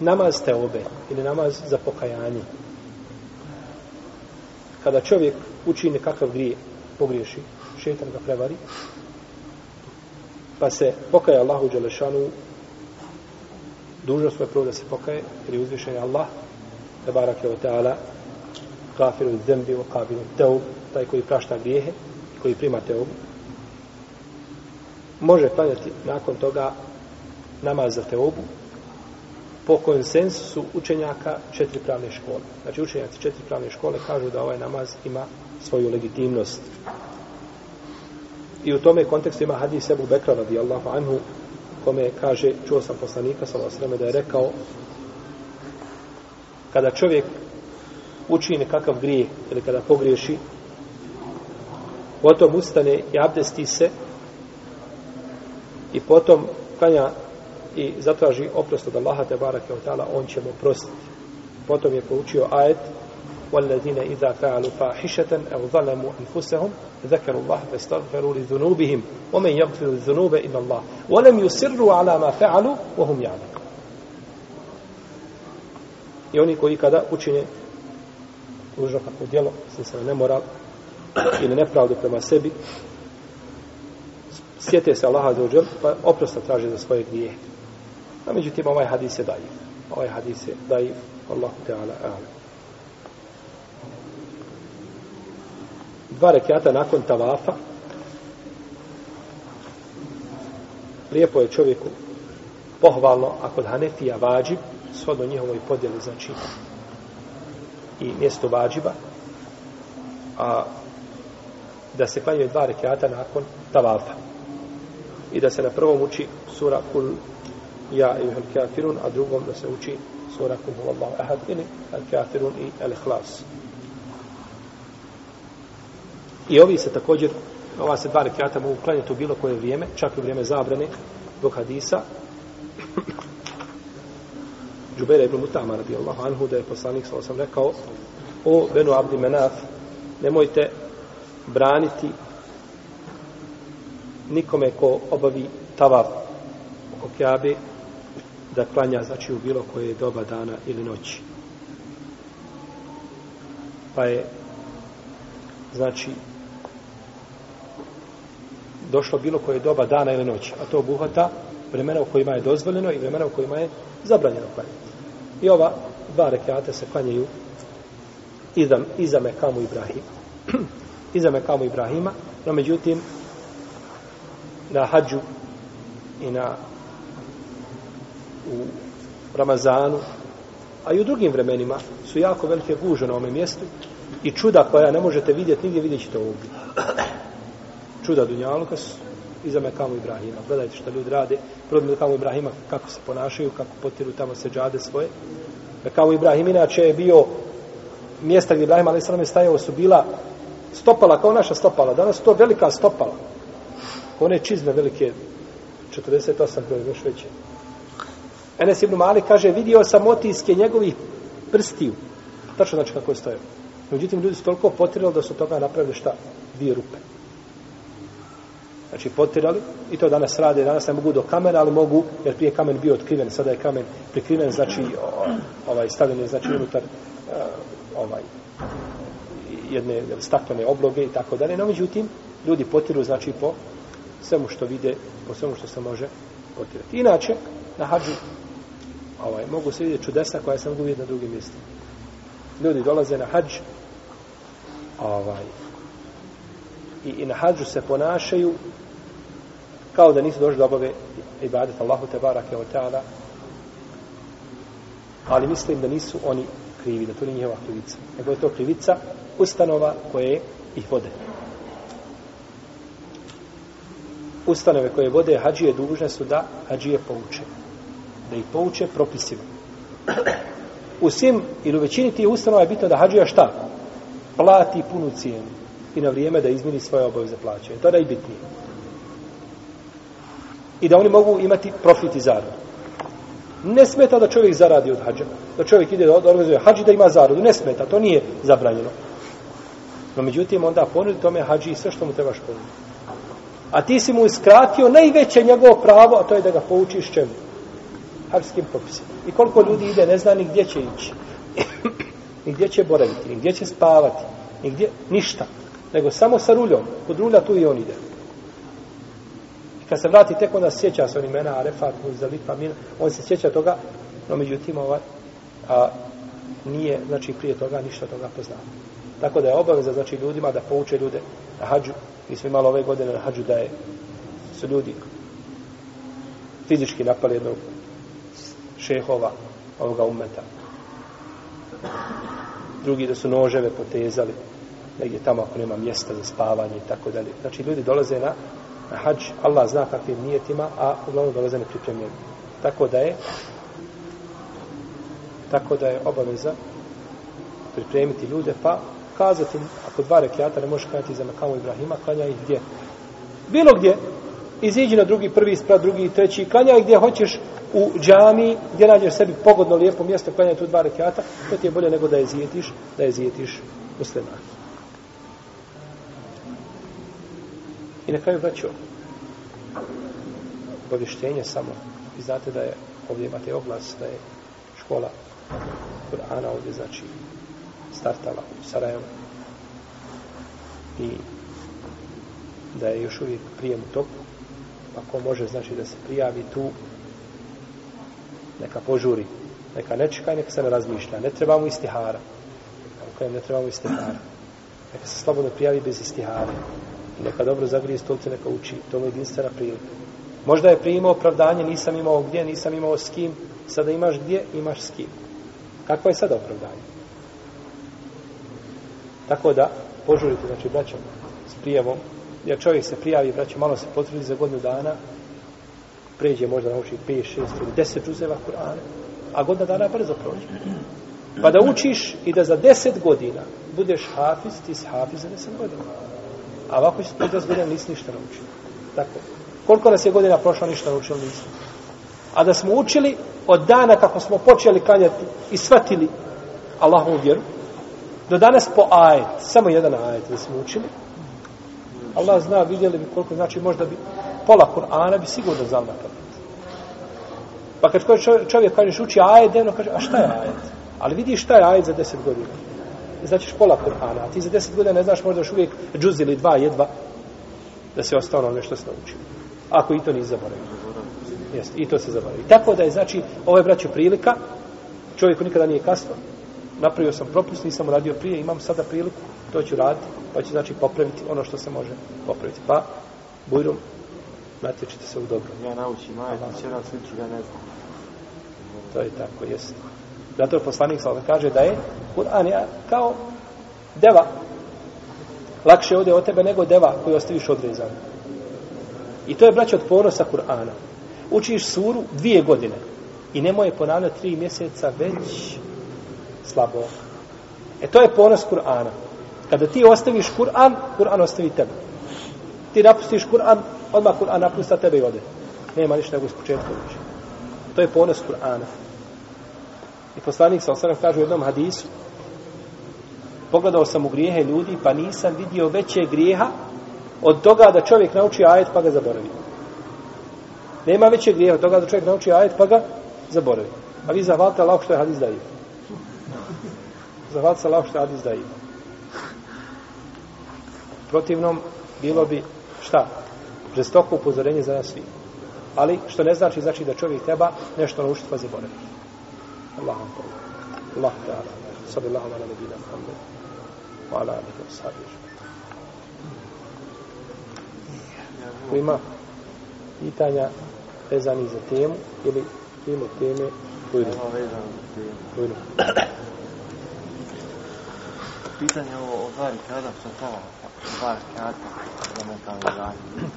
namaz teube, ili namaz za pokajanje. Kada čovjek uči nekakav grije, pogriješi, šetan ga prevari, pa se pokaja Allahu Đelešanu dužnost svoje prvo da se pokaje, jer je uzvišen je Allah, te barak je o teala, gafiru zembi, o kabiru teub, taj koji prašta grijehe, koji prima teub, može klanjati nakon toga namaz za teobu, po konsensusu učenjaka četiri pravne škole. Znači učenjaci četiri pravne škole kažu da ovaj namaz ima svoju legitimnost. I u tome kontekstu ima hadis Ebu Bekra radijallahu anhu kome kaže, čuo sam poslanika, sallallahu alejhi ve da je rekao, kada čovjek učini nekakav grijeh ili kada pogriješi, potom ustane i abdesti se i potom klanja i zatraži oprost od Allaha te barake od ta'ala, on će mu prostiti. Potom je poučio ajet والذين إذا فعلوا فاحشة أو ظلموا أنفسهم ذكروا الله فاستغفروا لذنوبهم ومن يغفر الذنوب إلا الله ولم يسروا على ما فعلوا وهم يعلمون I oni koji kada učine ružno kako djelo, se nemoral ili nepravdu prema sebi, sjete se Allaha za uđel, pa oprosta traže za svoje grije. A međutim, ovaj hadis je dajiv. Ovaj hadis je dajiv. Allahu Teala a'lam. Dva rekiata nakon tavafa. Lijepo je čovjeku pohvalno, a kod Hanefija vađib, shodno njihovoj podjeli, znači i mjesto vađiba, a da se klanjaju dva rekiata nakon tavafa. I da se na prvom uči sura kul ja i al kafirun, a drugom da se uči sura kul huvallahu ahad ili al kafirun i al ikhlas. I ovi se također, ova se dva rekiata mogu klanjati u bilo koje vrijeme, čak i u vrijeme zabrane, do hadisa, Džubera ibn Mutama radijallahu anhu da je poslanik sa osam rekao o Benu Abdi Menaf nemojte nikome ko obavi tavav oko Kjabe da klanja znači u bilo koje doba dana ili noći pa je znači došlo bilo koje doba dana ili noći a to obuhvata vremena u kojima je dozvoljeno i vremena u kojima je zabranjeno klanjati I ova dva rekiata se klanjaju iza, iza Mekamu Ibrahima. iza Mekamu Ibrahima, no međutim, na hađu i na u Ramazanu, a i u drugim vremenima su jako velike guže na ovome mjestu i čuda koja ne možete vidjeti, nigdje vidjet ćete ovdje. Čuda Dunjaluka su iza Mekamu Ibrahima. Gledajte što ljudi rade. Prvo Mekamu Ibrahima kako se ponašaju, kako potiru tamo se džade svoje. Mekamu Ibrahim inače je bio mjesta gdje Ibrahim ali je stajao su bila stopala kao naša stopala. Danas to velika stopala. One čizme velike 48 koje još veće. Enes ibn Malik kaže vidio sam otiske njegovih prstiju. Tačno znači kako je stojao. Međutim, ljudi su toliko potirali da su toga napravili šta? Dvije rupe znači potirali i to danas rade, danas ne mogu do kamena, ali mogu, jer prije kamen bio otkriven, sada je kamen prikriven, znači ovaj stavljen je znači unutar e, ovaj jedne staklene obloge i tako dalje. No, međutim, ljudi potiru znači po svemu što vide, po svemu što se može potirati. Inače, na hađu ovaj, mogu se vidjeti čudesa koja se mogu vidjeti na drugim mjestima. Ljudi dolaze na hađ ovaj, i, i na hađu se ponašaju kao da nisu došli do obave ibadet Allahu te barake o ta'ala ali mislim da nisu oni krivi, da to nije njihova krivica nego je to krivica ustanova koje ih vode ustanove koje vode hađije dužne su da hađije pouče da ih pouče propisima u svim ili u većini tih ustanova je bitno da hađija šta? plati punu cijenu i na vrijeme da izmini svoje obaveze plaćanja. To je najbitnije i da oni mogu imati profit i zaradu. Ne smeta da čovjek zaradi od hađa. Da čovjek ide da organizuje hađi da ima zaradu. Ne smeta, to nije zabranjeno. No međutim, onda ponudi tome hađi sve što mu trebaš ponuditi. A ti si mu iskratio najveće njegovo pravo, a to je da ga poučiš čemu? Hađskim propisima. I koliko ljudi ide, ne zna ni gdje će ići. ni gdje će boraviti, ni gdje će spavati, ni gdje, ništa. Nego samo sa ruljom. Kod rulja tu i on ide kad se vrati tek onda sjeća se on imena Arefat, Muzdalifa, Mina, on se sjeća toga, no međutim ovaj, a, nije, znači prije toga ništa toga poznao. Tako da je obaveza, znači ljudima da pouče ljude na hađu, mi smo imali ove godine na hađu da je, su ljudi fizički napali jednog šehova ovoga umeta. Drugi da su noževe potezali negdje tamo ako nema mjesta za spavanje i tako dalje. Znači ljudi dolaze na na hađ, Allah zna kakvim nijetima, a uglavnom dolaze nepripremljeni. Tako da je tako da je obaveza pripremiti ljude, pa kazati, ako dva rekiata ne možeš klanjati za Makamu Ibrahima, klanja ih gdje? Bilo gdje. Iziđi na drugi, prvi sprat, drugi, treći, klanja ih gdje hoćeš u džami, gdje nađeš sebi pogodno, lijepo mjesto, klanja tu dva rekiata, to ti je bolje nego da je zijetiš, da je zijetiš muslimani. I na kraju vraću obavještenje samo. Vi znate da je, ovdje imate oglas, da je škola Kur'ana ovdje, znači, startala u Sarajevo. I da je još uvijek prijem u toku. Pa ko može, znači, da se prijavi tu, neka požuri, neka ne čeka neka se ne razmišlja. Ne trebamo istihara. U kojem ne trebamo istihara. Neka se slobodno prijavi bez istihara. I neka dobro zagrije stolce, neka uči. To mu je jedinstvena prilika. Možda je primao opravdanje, nisam imao gdje, nisam imao s kim. Sada imaš gdje, imaš s kim. Kako je sada opravdanje? Tako da, požurite, znači, braćom, s prijavom, jer čovjek se prijavi, braćom, malo se potrudi za godinu dana, pređe možda nauči 5, 6 ili 10 džuzeva Kur'ana, a godina dana brzo prođe. Pa da učiš i da za 10 godina budeš hafiz, ti si hafiz za 10 godina. A ovako si 50 godina nisi ništa naučio. Tako. Koliko nas je godina prošla, ništa naučili nismo. A da smo učili od dana kako smo počeli kanjati i shvatili Allahovu vjeru, do danas po ajet, samo jedan ajet da smo učili, Allah zna, vidjeli bi koliko, znači možda bi pola Kur'ana bi sigurno znao na Pa kad čovjek, čovjek kažeš uči ajet, dnevno kaže, a šta je ajet? Ali vidiš šta je ajet za deset godina. Znači pola Kur'ana, a ti za deset godina ne znaš možda još uvijek džuz ili dva jedva da se ostalo nešto se naučio. Ako i to nisi zaboravio. Jeste, i to se zaboravi. Tako da je, znači, ovo je, braću, prilika, čovjeku nikada nije kasno, napravio sam propust, nisam uradio prije, imam sada priliku, to ću raditi, pa ću, znači, popraviti ono što se može popraviti. Pa, bujrom, natječite se u dobro. Ja naučim, aj, včera sliču, ja ne znam. To je tako, jeste. Zato poslanik sa kaže da je Kur'an je kao deva. Lakše ode od tebe nego deva koju ostaviš odrezan. I to je braće od ponosa Kur'ana. Učiš suru dvije godine i nemoj je ponavljati tri mjeseca već slabo. E to je ponos Kur'ana. Kada ti ostaviš Kur'an, Kur'an ostavi tebe. Ti napustiš Kur'an, odmah Kur'an napusta tebe i ode. Nema ništa nego s početka uči. To je ponos Kur'ana. I poslanik sa osanem kaže u jednom hadisu, pogledao sam u grijehe ljudi, pa nisam vidio veće grijeha od toga da čovjek nauči ajet pa ga zaboravi. Nema veće grijeha od toga da čovjek nauči ajet pa ga zaboravi. A vi zahvalite Allah što je hadis da ima. Zahvalite se Allah što je hadis da ima. Protivnom, bilo bi šta? Žestoko upozorenje za nas svi. Ali, što ne znači, znači da čovjek treba nešto naučiti pa zaboravi. Allah vam pomoći. Allah ta'ala. Sallallahu ala nebina Muhammed. Wa ala alihi wa sahbihi. Ko ima pitanja vezani za temu ili temu teme bujru. Nema vezano za temu. Bujru. Pitanje ovo o dva rekada sa to, dva rekada za mentalni razvoj.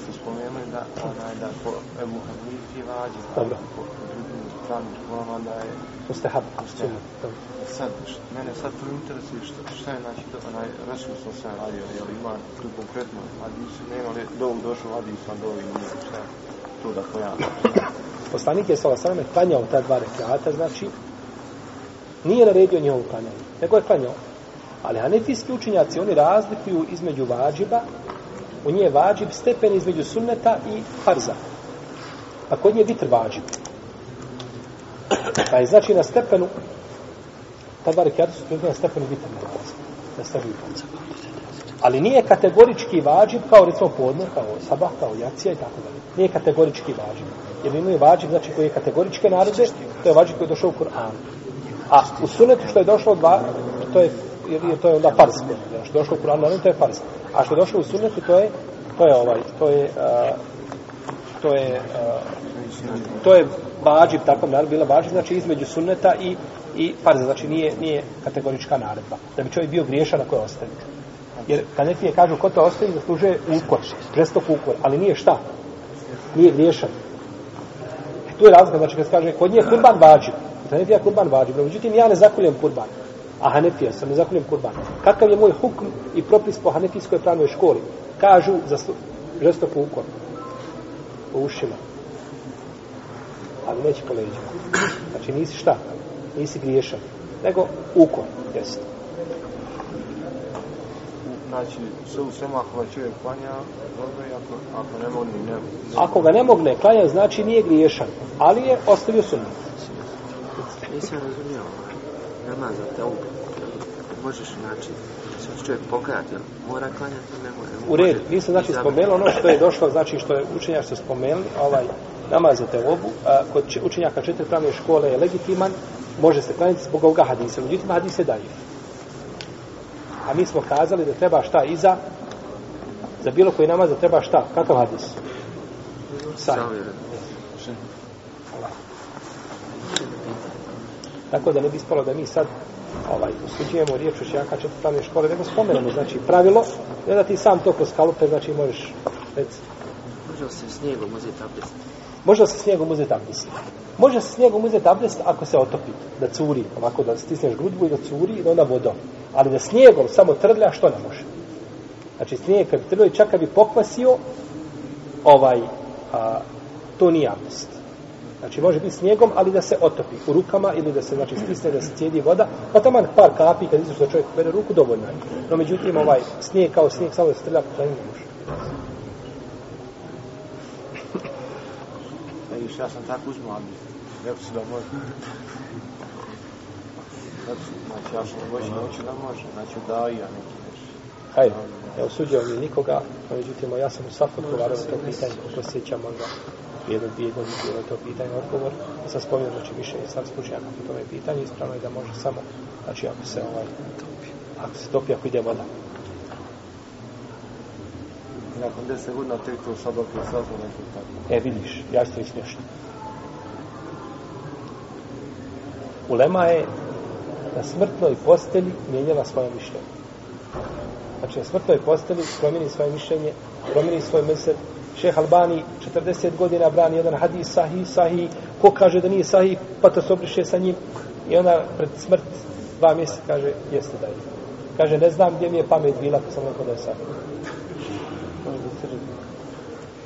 Ste spomenuli da onaj da po Ebu Hanifi Dobro. po drugim stranim školama da je Mustahab. Mustahab. Sad, mene sad to interesuje šta je znači to onaj Rasul sa sve radio, je li ima tu konkretno hadis, nema li do ovog došao hadis, a do ovog nije, šta je to da pojavim. Poslanik je sala sveme klanjao ta dva rekata, znači nije naredio njegovu klanjanje, nego je klanjao. Ali hanefijski učinjaci, oni razlikuju između vađiba, u nje je vađib stepen između sunneta i farza. A kod nje je vitr vađib. Pa je znači na stepenu, ta dva rekiata su na stepenu vitr namaza. Na stepenu farza. Ali nije kategorički vađib kao recimo podne, kao sabah, kao jacija i tako dalje. Nije kategorički vađib. Jer imaju vađib, znači koji je kategoričke narode, to je vađib koji je došao u Kur'anu. A u sunetu što je došlo dva, to je, jer, jer to je onda farz. Što je došlo u Kur'anu, to je farz. A što je došlo u sunetu, to je, to je ovaj, to je, uh, to je, uh, to je vađib, tako bi bila vađib, znači između sunneta i, i farza, znači nije, nije kategorička naredba. Da bi čovjek bio griješan ako je ostavi. Jer kanefije kažu ko to ostavi zaslužuje ukor, prestok ukor, ali nije šta? Nije griješan. E, tu je razlika, znači kad se kaže, kod nje kurban vađi. Hanefija kurban vađi. Međutim, ja ne zakuljem kurban. A Hanefija sam ne zakuljem kurban. Kakav je moj hukm i propis po Hanefijskoj pravnoj školi? Kažu za žestok ukor. Po ušima. Ali neće po leđima. Znači nisi šta? Nisi griješan. Nego ukor. Jeste. Znači, sve u svema ako čovjek klanja, dobro ako, ako ne mogne, ne... Ako ga ne mogne klanja, znači nije griješan. Ali je ostavio sunnet. Nisam razumio ovaj, namaz za te. Možeš, znači, se čovjek pokajati, mora klanjati, ne mora. U redu, nisam znači spomenuo ono što je došlo, znači što je učenjak se spomenuli, ovaj namaz za teobu, a, kod če- učenjaka četiri pravne škole je legitiman, može se klanjati zbog ovoga hadisa, međutim hadis je daje. A mi smo kazali da treba šta iza, za bilo koji namaz da treba šta, kakav hadis? Sahih. Tako da ne bi ispalo da mi sad ovaj, usuđujemo riječ učenjaka četiri pravne škole, nego spomenemo, znači pravilo, ne da ti sam to kroz kalupe, znači možeš, reci, Može li se snijegom uzeti abdest? Može li se snijegom uzeti abdest? Može se snijegom uzeti abdest ako se otopi, da curi, ovako da stisneš grudbu i da curi i da onda vodom. Ali da snijegom samo trlja, što ne može? Znači snijeg kad bi trljao i čak kad bi pokvasio, ovaj, a, to nije abdest. Znači može biti snijegom, ali da se otopi u rukama ili da se znači stisne, da se cijedi voda, pa taman par kapi kad izuš da čovjek pere ruku, dovoljno je. No međutim, ovaj snijeg kao snijeg samo da se trlja, to ne može. Ne ja sam tako uzmao, ali rekao si da može. Znači, ja sam voći naučio da može. Znači, da i ja neki nešto. Hajde, ne osuđujem ni nikoga, no međutim, ja sam u SAF odgovarao to pitanje, kako se sjećam možda jedno, dvije godine bilo to pitanje odgovor. Ja sam spomnio, znači više sam slučajaka po tome pitanje, ispravno je da može samo, znači ako se ovaj, ako se topi, ako ide voda. I nakon deset godina tek to sad opet saznao nešto tako. E, vidiš, ja ću to. Ulema je na smrtnoj postelji mijenjala svoje mišljenje. Znači, na smrtnoj postelji promijeni svoje mišljenje, promijeni svoj mesel. Šeh Albani 40 godina brani jedan hadis sahih, sahih, ko kaže da nije sahih, pa to se obriše sa njim. I ona pred smrt dva mjeseca kaže, jeste da je. Kaže, ne znam gdje mi je pamet bila, pa sam rekao da je sahih.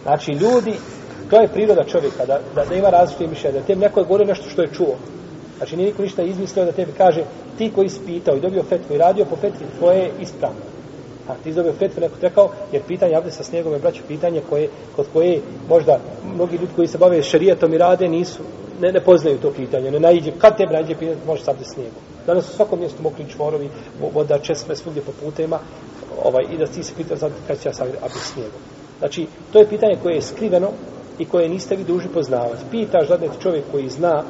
Znači, ljudi, to je priroda čovjeka, da, da, da ima različite mišljenja, da tem neko je govorio nešto što je čuo. Znači, nije niko ništa izmislio da tebi kaže, ti koji ispitao i dobio fetvu i radio po fetvi, tvoje je ispravno. A ti zove fetvu, neko rekao, jer pitanje avde sa njegove braću pitanje koje, kod koje možda mnogi ljudi koji se bave šarijetom i rade nisu, ne, ne poznaju to pitanje, ne naiđe, kad te nađe pitanje, može sad snijegu. Danas u svakom mjestu mokri čvorovi, voda, česme, svugdje po putema, ovaj, i da ti se pita sad kad će ja sad abde snijegom. Znači, to je pitanje koje je skriveno i koje niste vi duži poznavati. Pitaš da čovjek koji zna,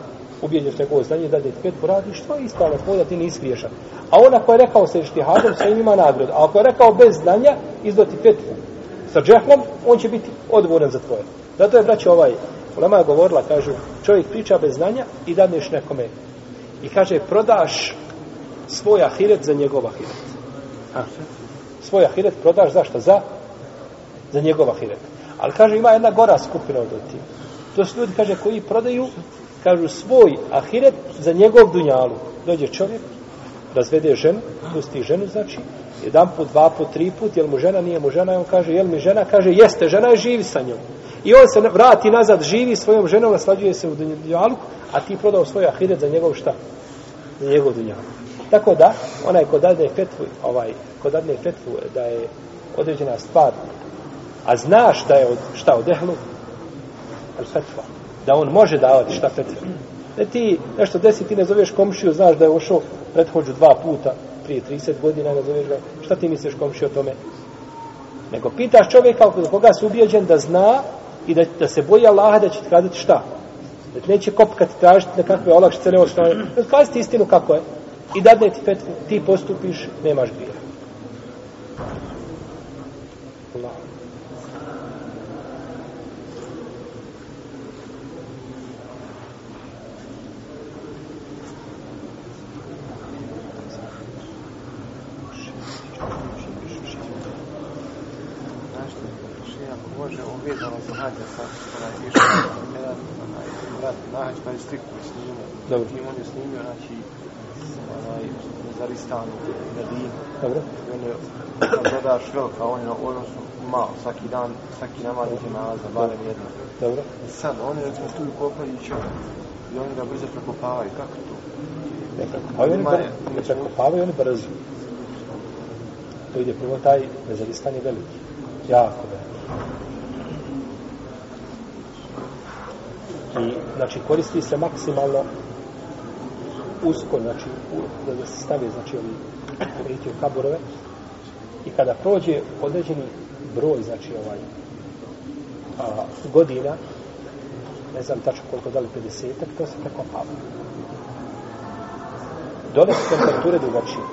ubijeđen s njegovo znanje, da ti pet poradiš, to je ispravno tvoj da ti nisi griješan. A ona koja je rekao sa ištihadom, sa ima nagradu. A ako je rekao bez znanja, izdoti petvu sa džehlom, on će biti odgovoran za tvoje. Zato je, braće, ovaj, Ulema je govorila, kažu, čovjek priča bez znanja i dadneš nekome. I kaže, prodaš svoj ahiret za njegov ahiret. A, svoj ahiret prodaš zašto? Za za njegov ahiret. Ali kaže ima jedna gora skupina od ti. To su ljudi kaže koji prodaju kažu svoj ahiret za njegov dunjalu. Dođe čovjek, razvede ženu, pusti ženu znači, jedan put, dva put, tri put, jel mu žena, nije mu žena, i on kaže, jel mi žena, kaže, jeste, žena je živi sa njom. I on se vrati nazad, živi svojom ženom, naslađuje se u dunjalu, a ti prodao svoj ahiret za njegov šta? Za njegov dunjalu. Tako da, onaj ko dadne fetvu, ovaj, ko dadne fetvu e, da je određena stvar a znaš da je od, šta od ehlu, al fetva, da on može davati šta fetve. Ne ti nešto desi, ti ne zoveš komšiju, znaš da je ušao prethođu dva puta, prije 30 godina, ne zoveš ga, šta ti misliš komšiju o tome? Nego pitaš čovjeka oko koga si ubijeđen da zna i da, da se boji Allaha da će ti kazati šta. Da ti neće kopkati tražiti nekakve olakšice, ne što je. Kazi ti istinu kako je. I dadne ti fetvu, ti postupiš, nemaš grija. Hađa, pa onaj išao, jedan, onaj, brat na hađ, pa je slikao s njim, Dobro. tim on je snimio, znači, onaj, za Ristanu, Medinu, Dobro. i on je gledaš velika, on je, odnosno, malo, svaki dan, svaki namaz iđe nalaza, barem jedno. Dobro. I sad, oni recimo tu kopaju i čovjek, i oni ga brzo prekopavaju, kako to? Ne prekopavaju oni, bar, ne prekopavaju oni brzo. To ide prvo taj nezavistan je veliki. Jako veliki. I, znači, koristi se maksimalno usko, znači, u, da, da se stavi, znači, ovi, vidite, u kaburove. I kada prođe određeni broj, znači, ovaj, a, godina, ne znam tačno koliko da li 50, to se prekopava. Dole su temperature drugačije,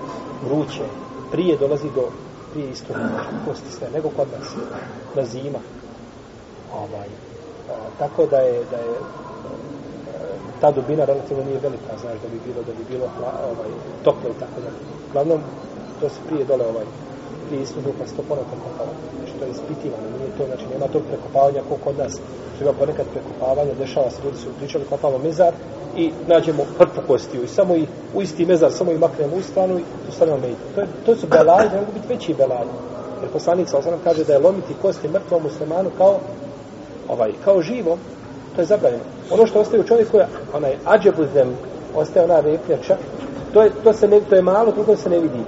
vruće, prije dolazi do prije isto znači, kosti sve, nego kod nas na zima. Ovaj, a, tako da je, da je ta dubina relativno nije velika, znaš, da bi bilo, da bi bilo hla, ovaj, toplo i tako da. Uglavnom, to se prije dole ovaj, prije istu dupa se to ponovno prekopava. Znači, to je ispitivano, nije to, znači, nema tog prekopavanja kao kod nas. Što ima ponekad prekopavanja, dešava se, ljudi su pričali, kopamo mezar i nađemo hrpu kostiju i samo i u isti mezar, samo i maknemo u stranu i tu stavimo. To, je, to su belaji, ne mogu biti veći belaji. Jer poslanik sa osanom kaže da je lomiti kosti mrtvom muslimanu kao ovaj, kao živom, to je zabranjeno. Ono što ostaje u čovjeku je onaj ađebuzem, ostaje ona repnjača, to je, to, se ne, to je malo, drugo se ne vidi.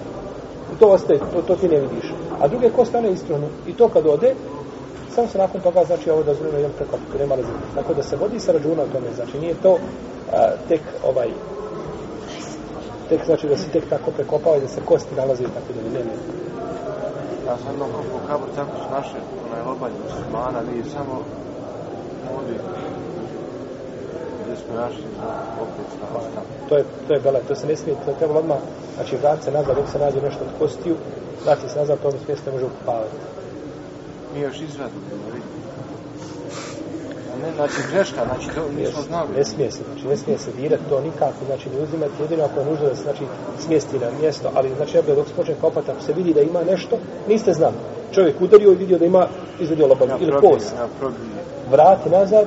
I to ostaje, to, to ti ne vidiš. A druge koste one istruhnu. I to kad ode, samo se nakon toga, znači, ovo dozvoljeno jedan preko, nema razine. Tako da se vodi sa računa o tome, znači, nije to a, tek ovaj tek znači da se tek tako prekopao i da se kosti nalaze i tako da ne ne. Ja sam jednom kopao kabur, tako su naše, onaj lobalj muslimana, nije samo To je, to je bela, to se ne smije, to treba odmah, znači vrat se nazad, dok se nađe nešto od kostiju, vrati se nazad, to ono smije se ne može ukupavati. Mi još izvadu, ne znači greška, znači to nismo znali. Ne smije se, znači ne smije se dirati to nikako, znači ne uzimati jedino ako je nužno da se znači smjesti na mjesto, ali znači ja dok se počne kopati, ako se vidi da ima nešto, niste znali. Čovjek udario i vidio da ima izvadio lobavu Ja ili probije. vrati nazad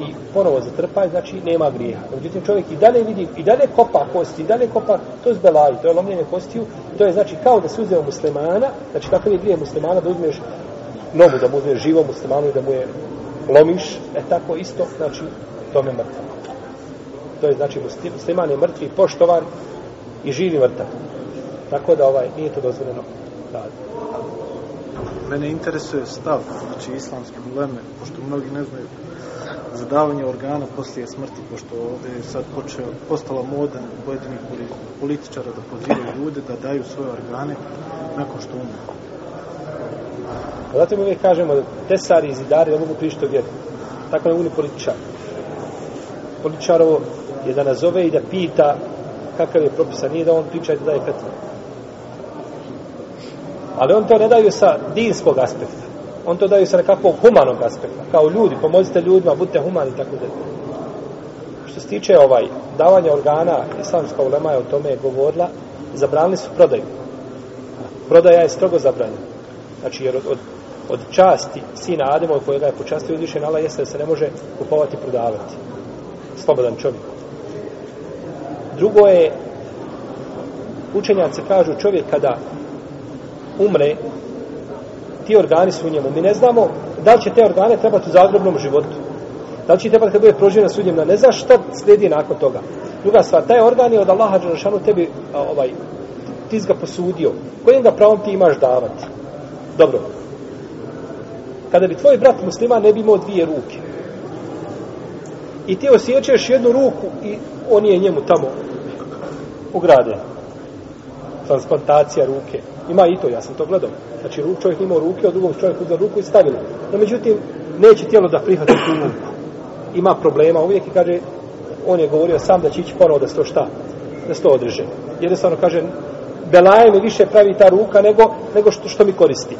i ponovo zatrpaj, znači nema grijeha. Međutim, čovjek i dalje vidi, i dalje kopa kosti, i dalje kopa, to je zbelaj, to je lomljenje kostiju, to je znači kao da se uzeo muslimana, znači kakav je grije muslimana, da uzmeš novu, da mu uzmeš živom muslimanu i da mu je lomiš, e tako isto, znači, tome mrtav. To je znači muslim- musliman je mrtvi, poštovan i živi mrtav. Tako da ovaj nije to dozvoljeno raditi. Mene interesuje stav, znači islamske uleme, pošto mnogi ne znaju za davanje organa poslije smrti, pošto ovdje je sad počeo, postala moda pojedinih političara da pozivaju ljude da daju svoje organe nakon što umru. Pa zato mi uvijek kažemo da tesari i zidari ne mogu prišti vjeru. Tako ne mogu ni političar. Političarovo je da nazove i da pita kakav je propisan, nije da on priča i da daje fetve. Ali on to ne daju sa dinskog aspekta. On to daju sa nekakvog humanog aspekta. Kao ljudi, pomozite ljudima, budite humani, tako da. Što se tiče ovaj davanja organa, islamska ulema je o tome govorila, zabranili su prodaju. Prodaja je strogo zabranjena. Znači, jer od, od, od časti sina Ademova kojega je počastio uzvišen Allah jeste da se ne može kupovati i prodavati. Slobodan čovjek. Drugo je, učenjaci kažu čovjek kada umre, ti organi su u njemu. Mi ne znamo da li će te organe trebati u zagrobnom životu. Da li će trebati kad bude proživjen na sudnjem. Ne znaš šta slijedi nakon toga. Druga stvar, taj organ je od Allaha Đerašanu tebi a, ovaj, ti ga posudio. Kojim ga pravom ti imaš davati? Dobro. Kada bi tvoj brat musliman ne bi imao dvije ruke i ti osjećaš jednu ruku i on je njemu tamo ugrađen. Transplantacija ruke. Ima i to, ja sam to gledao. Znači, ru- čovjek imao ruke, od drugog čovjek uzeo ruku i stavilo. No, međutim, neće tijelo da prihvati tu ruku. Ima problema uvijek i kaže, on je govorio sam da će ići ponovo da se to šta? Da se to odreže. Jednostavno kaže, belaje mi više pravi ta ruka nego, nego što, što mi koristi.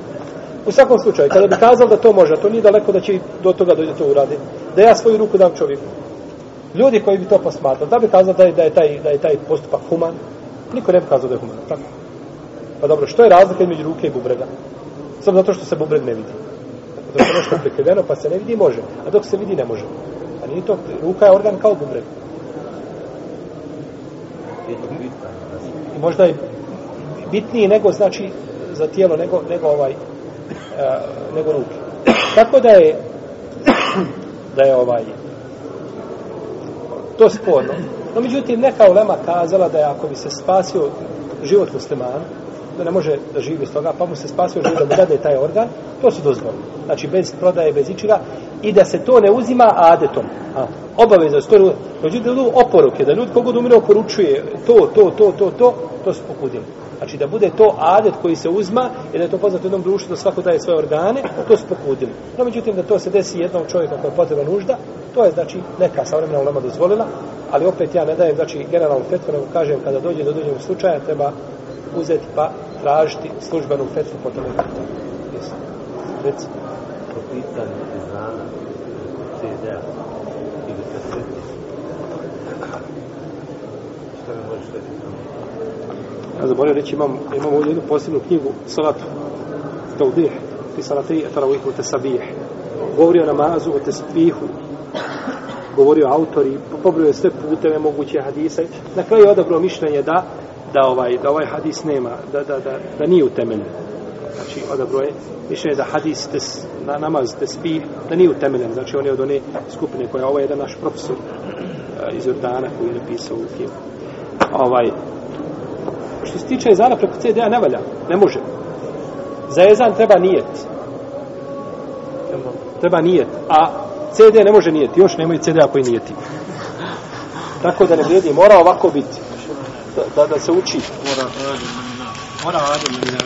U svakom slučaju, kada bi kazal da to može, a to nije daleko da će do toga dođe to uradi, da ja svoju ruku dam čovjeku. Ljudi koji bi to posmatrali, da bi kazali da je, da je, taj, da je taj postupak human, niko ne bi kazao da je human, tako? Pa dobro, što je razlika između ruke i bubrega? Samo zato što se bubreg ne vidi. dok je nešto prekriveno pa se ne vidi, može. A dok se vidi, ne može. A nije to, ruka je organ kao bubreg. I možda je bitniji nego, znači, za tijelo, nego, nego ovaj, uh, nego ruke. Tako da je, da je ovaj, to sporno. No, međutim, neka ulema kazala da je ako bi se spasio život muslimana, da ne može da živi bez toga, pa mu se spasio život da mu dade taj organ, to su dozvoljeno. Znači, bez prodaje, bez ičega, i da se to ne uzima adetom. A, obaveza se to, međutim, da oporuke, da ljudi kogod umre oporučuje to, to, to, to, to, to su pokudili. Znači, da bude to adet koji se uzma, i da je to poznato u jednom društvu da svako daje svoje organe, to su pokudili. No, međutim, da to se desi jednom čovjeku koji je potreba nužda, to je, znači, neka savremena ulema dozvolila, ali opet ja ne dajem, znači, generalnu fetvu, nego kažem, kada dođe do dođenog slučaja, treba uzeti pa tražiti službenu fetvu po tome pitanju. Jesu. Reci. Po pitanju izrana CD-a ili kaseti. Što mi možeš reći? Ja zaboravio reći, imam, imam ovdje jednu posebnu knjigu, Salatu Taudih, i Salatri Ataravih u Tesabih. Govori o namazu, o tesbihu, govori o autori, pobrojio sve puteve moguće hadisa. Na kraju je odabrao mišljenje da da ovaj da ovaj hadis nema, da, da, da, da nije utemeljen. Znači, odabro je više da hadis tes, na namaz tesbih, da nije utemeljen. Znači, on je od one skupine koja je ovaj jedan naš profesor uh, iz Jordana koji je napisao u knjigu. Ovaj, što se tiče ezana preko CD-a ne valja, ne može. Za ezan treba nijet. Treba nijet. A CD ne može nijeti, još nemaju CD-a koji nijeti. Tako da ne vrijedi, mora ovako biti. Da, da, se uči. Mora ora, mora Adem,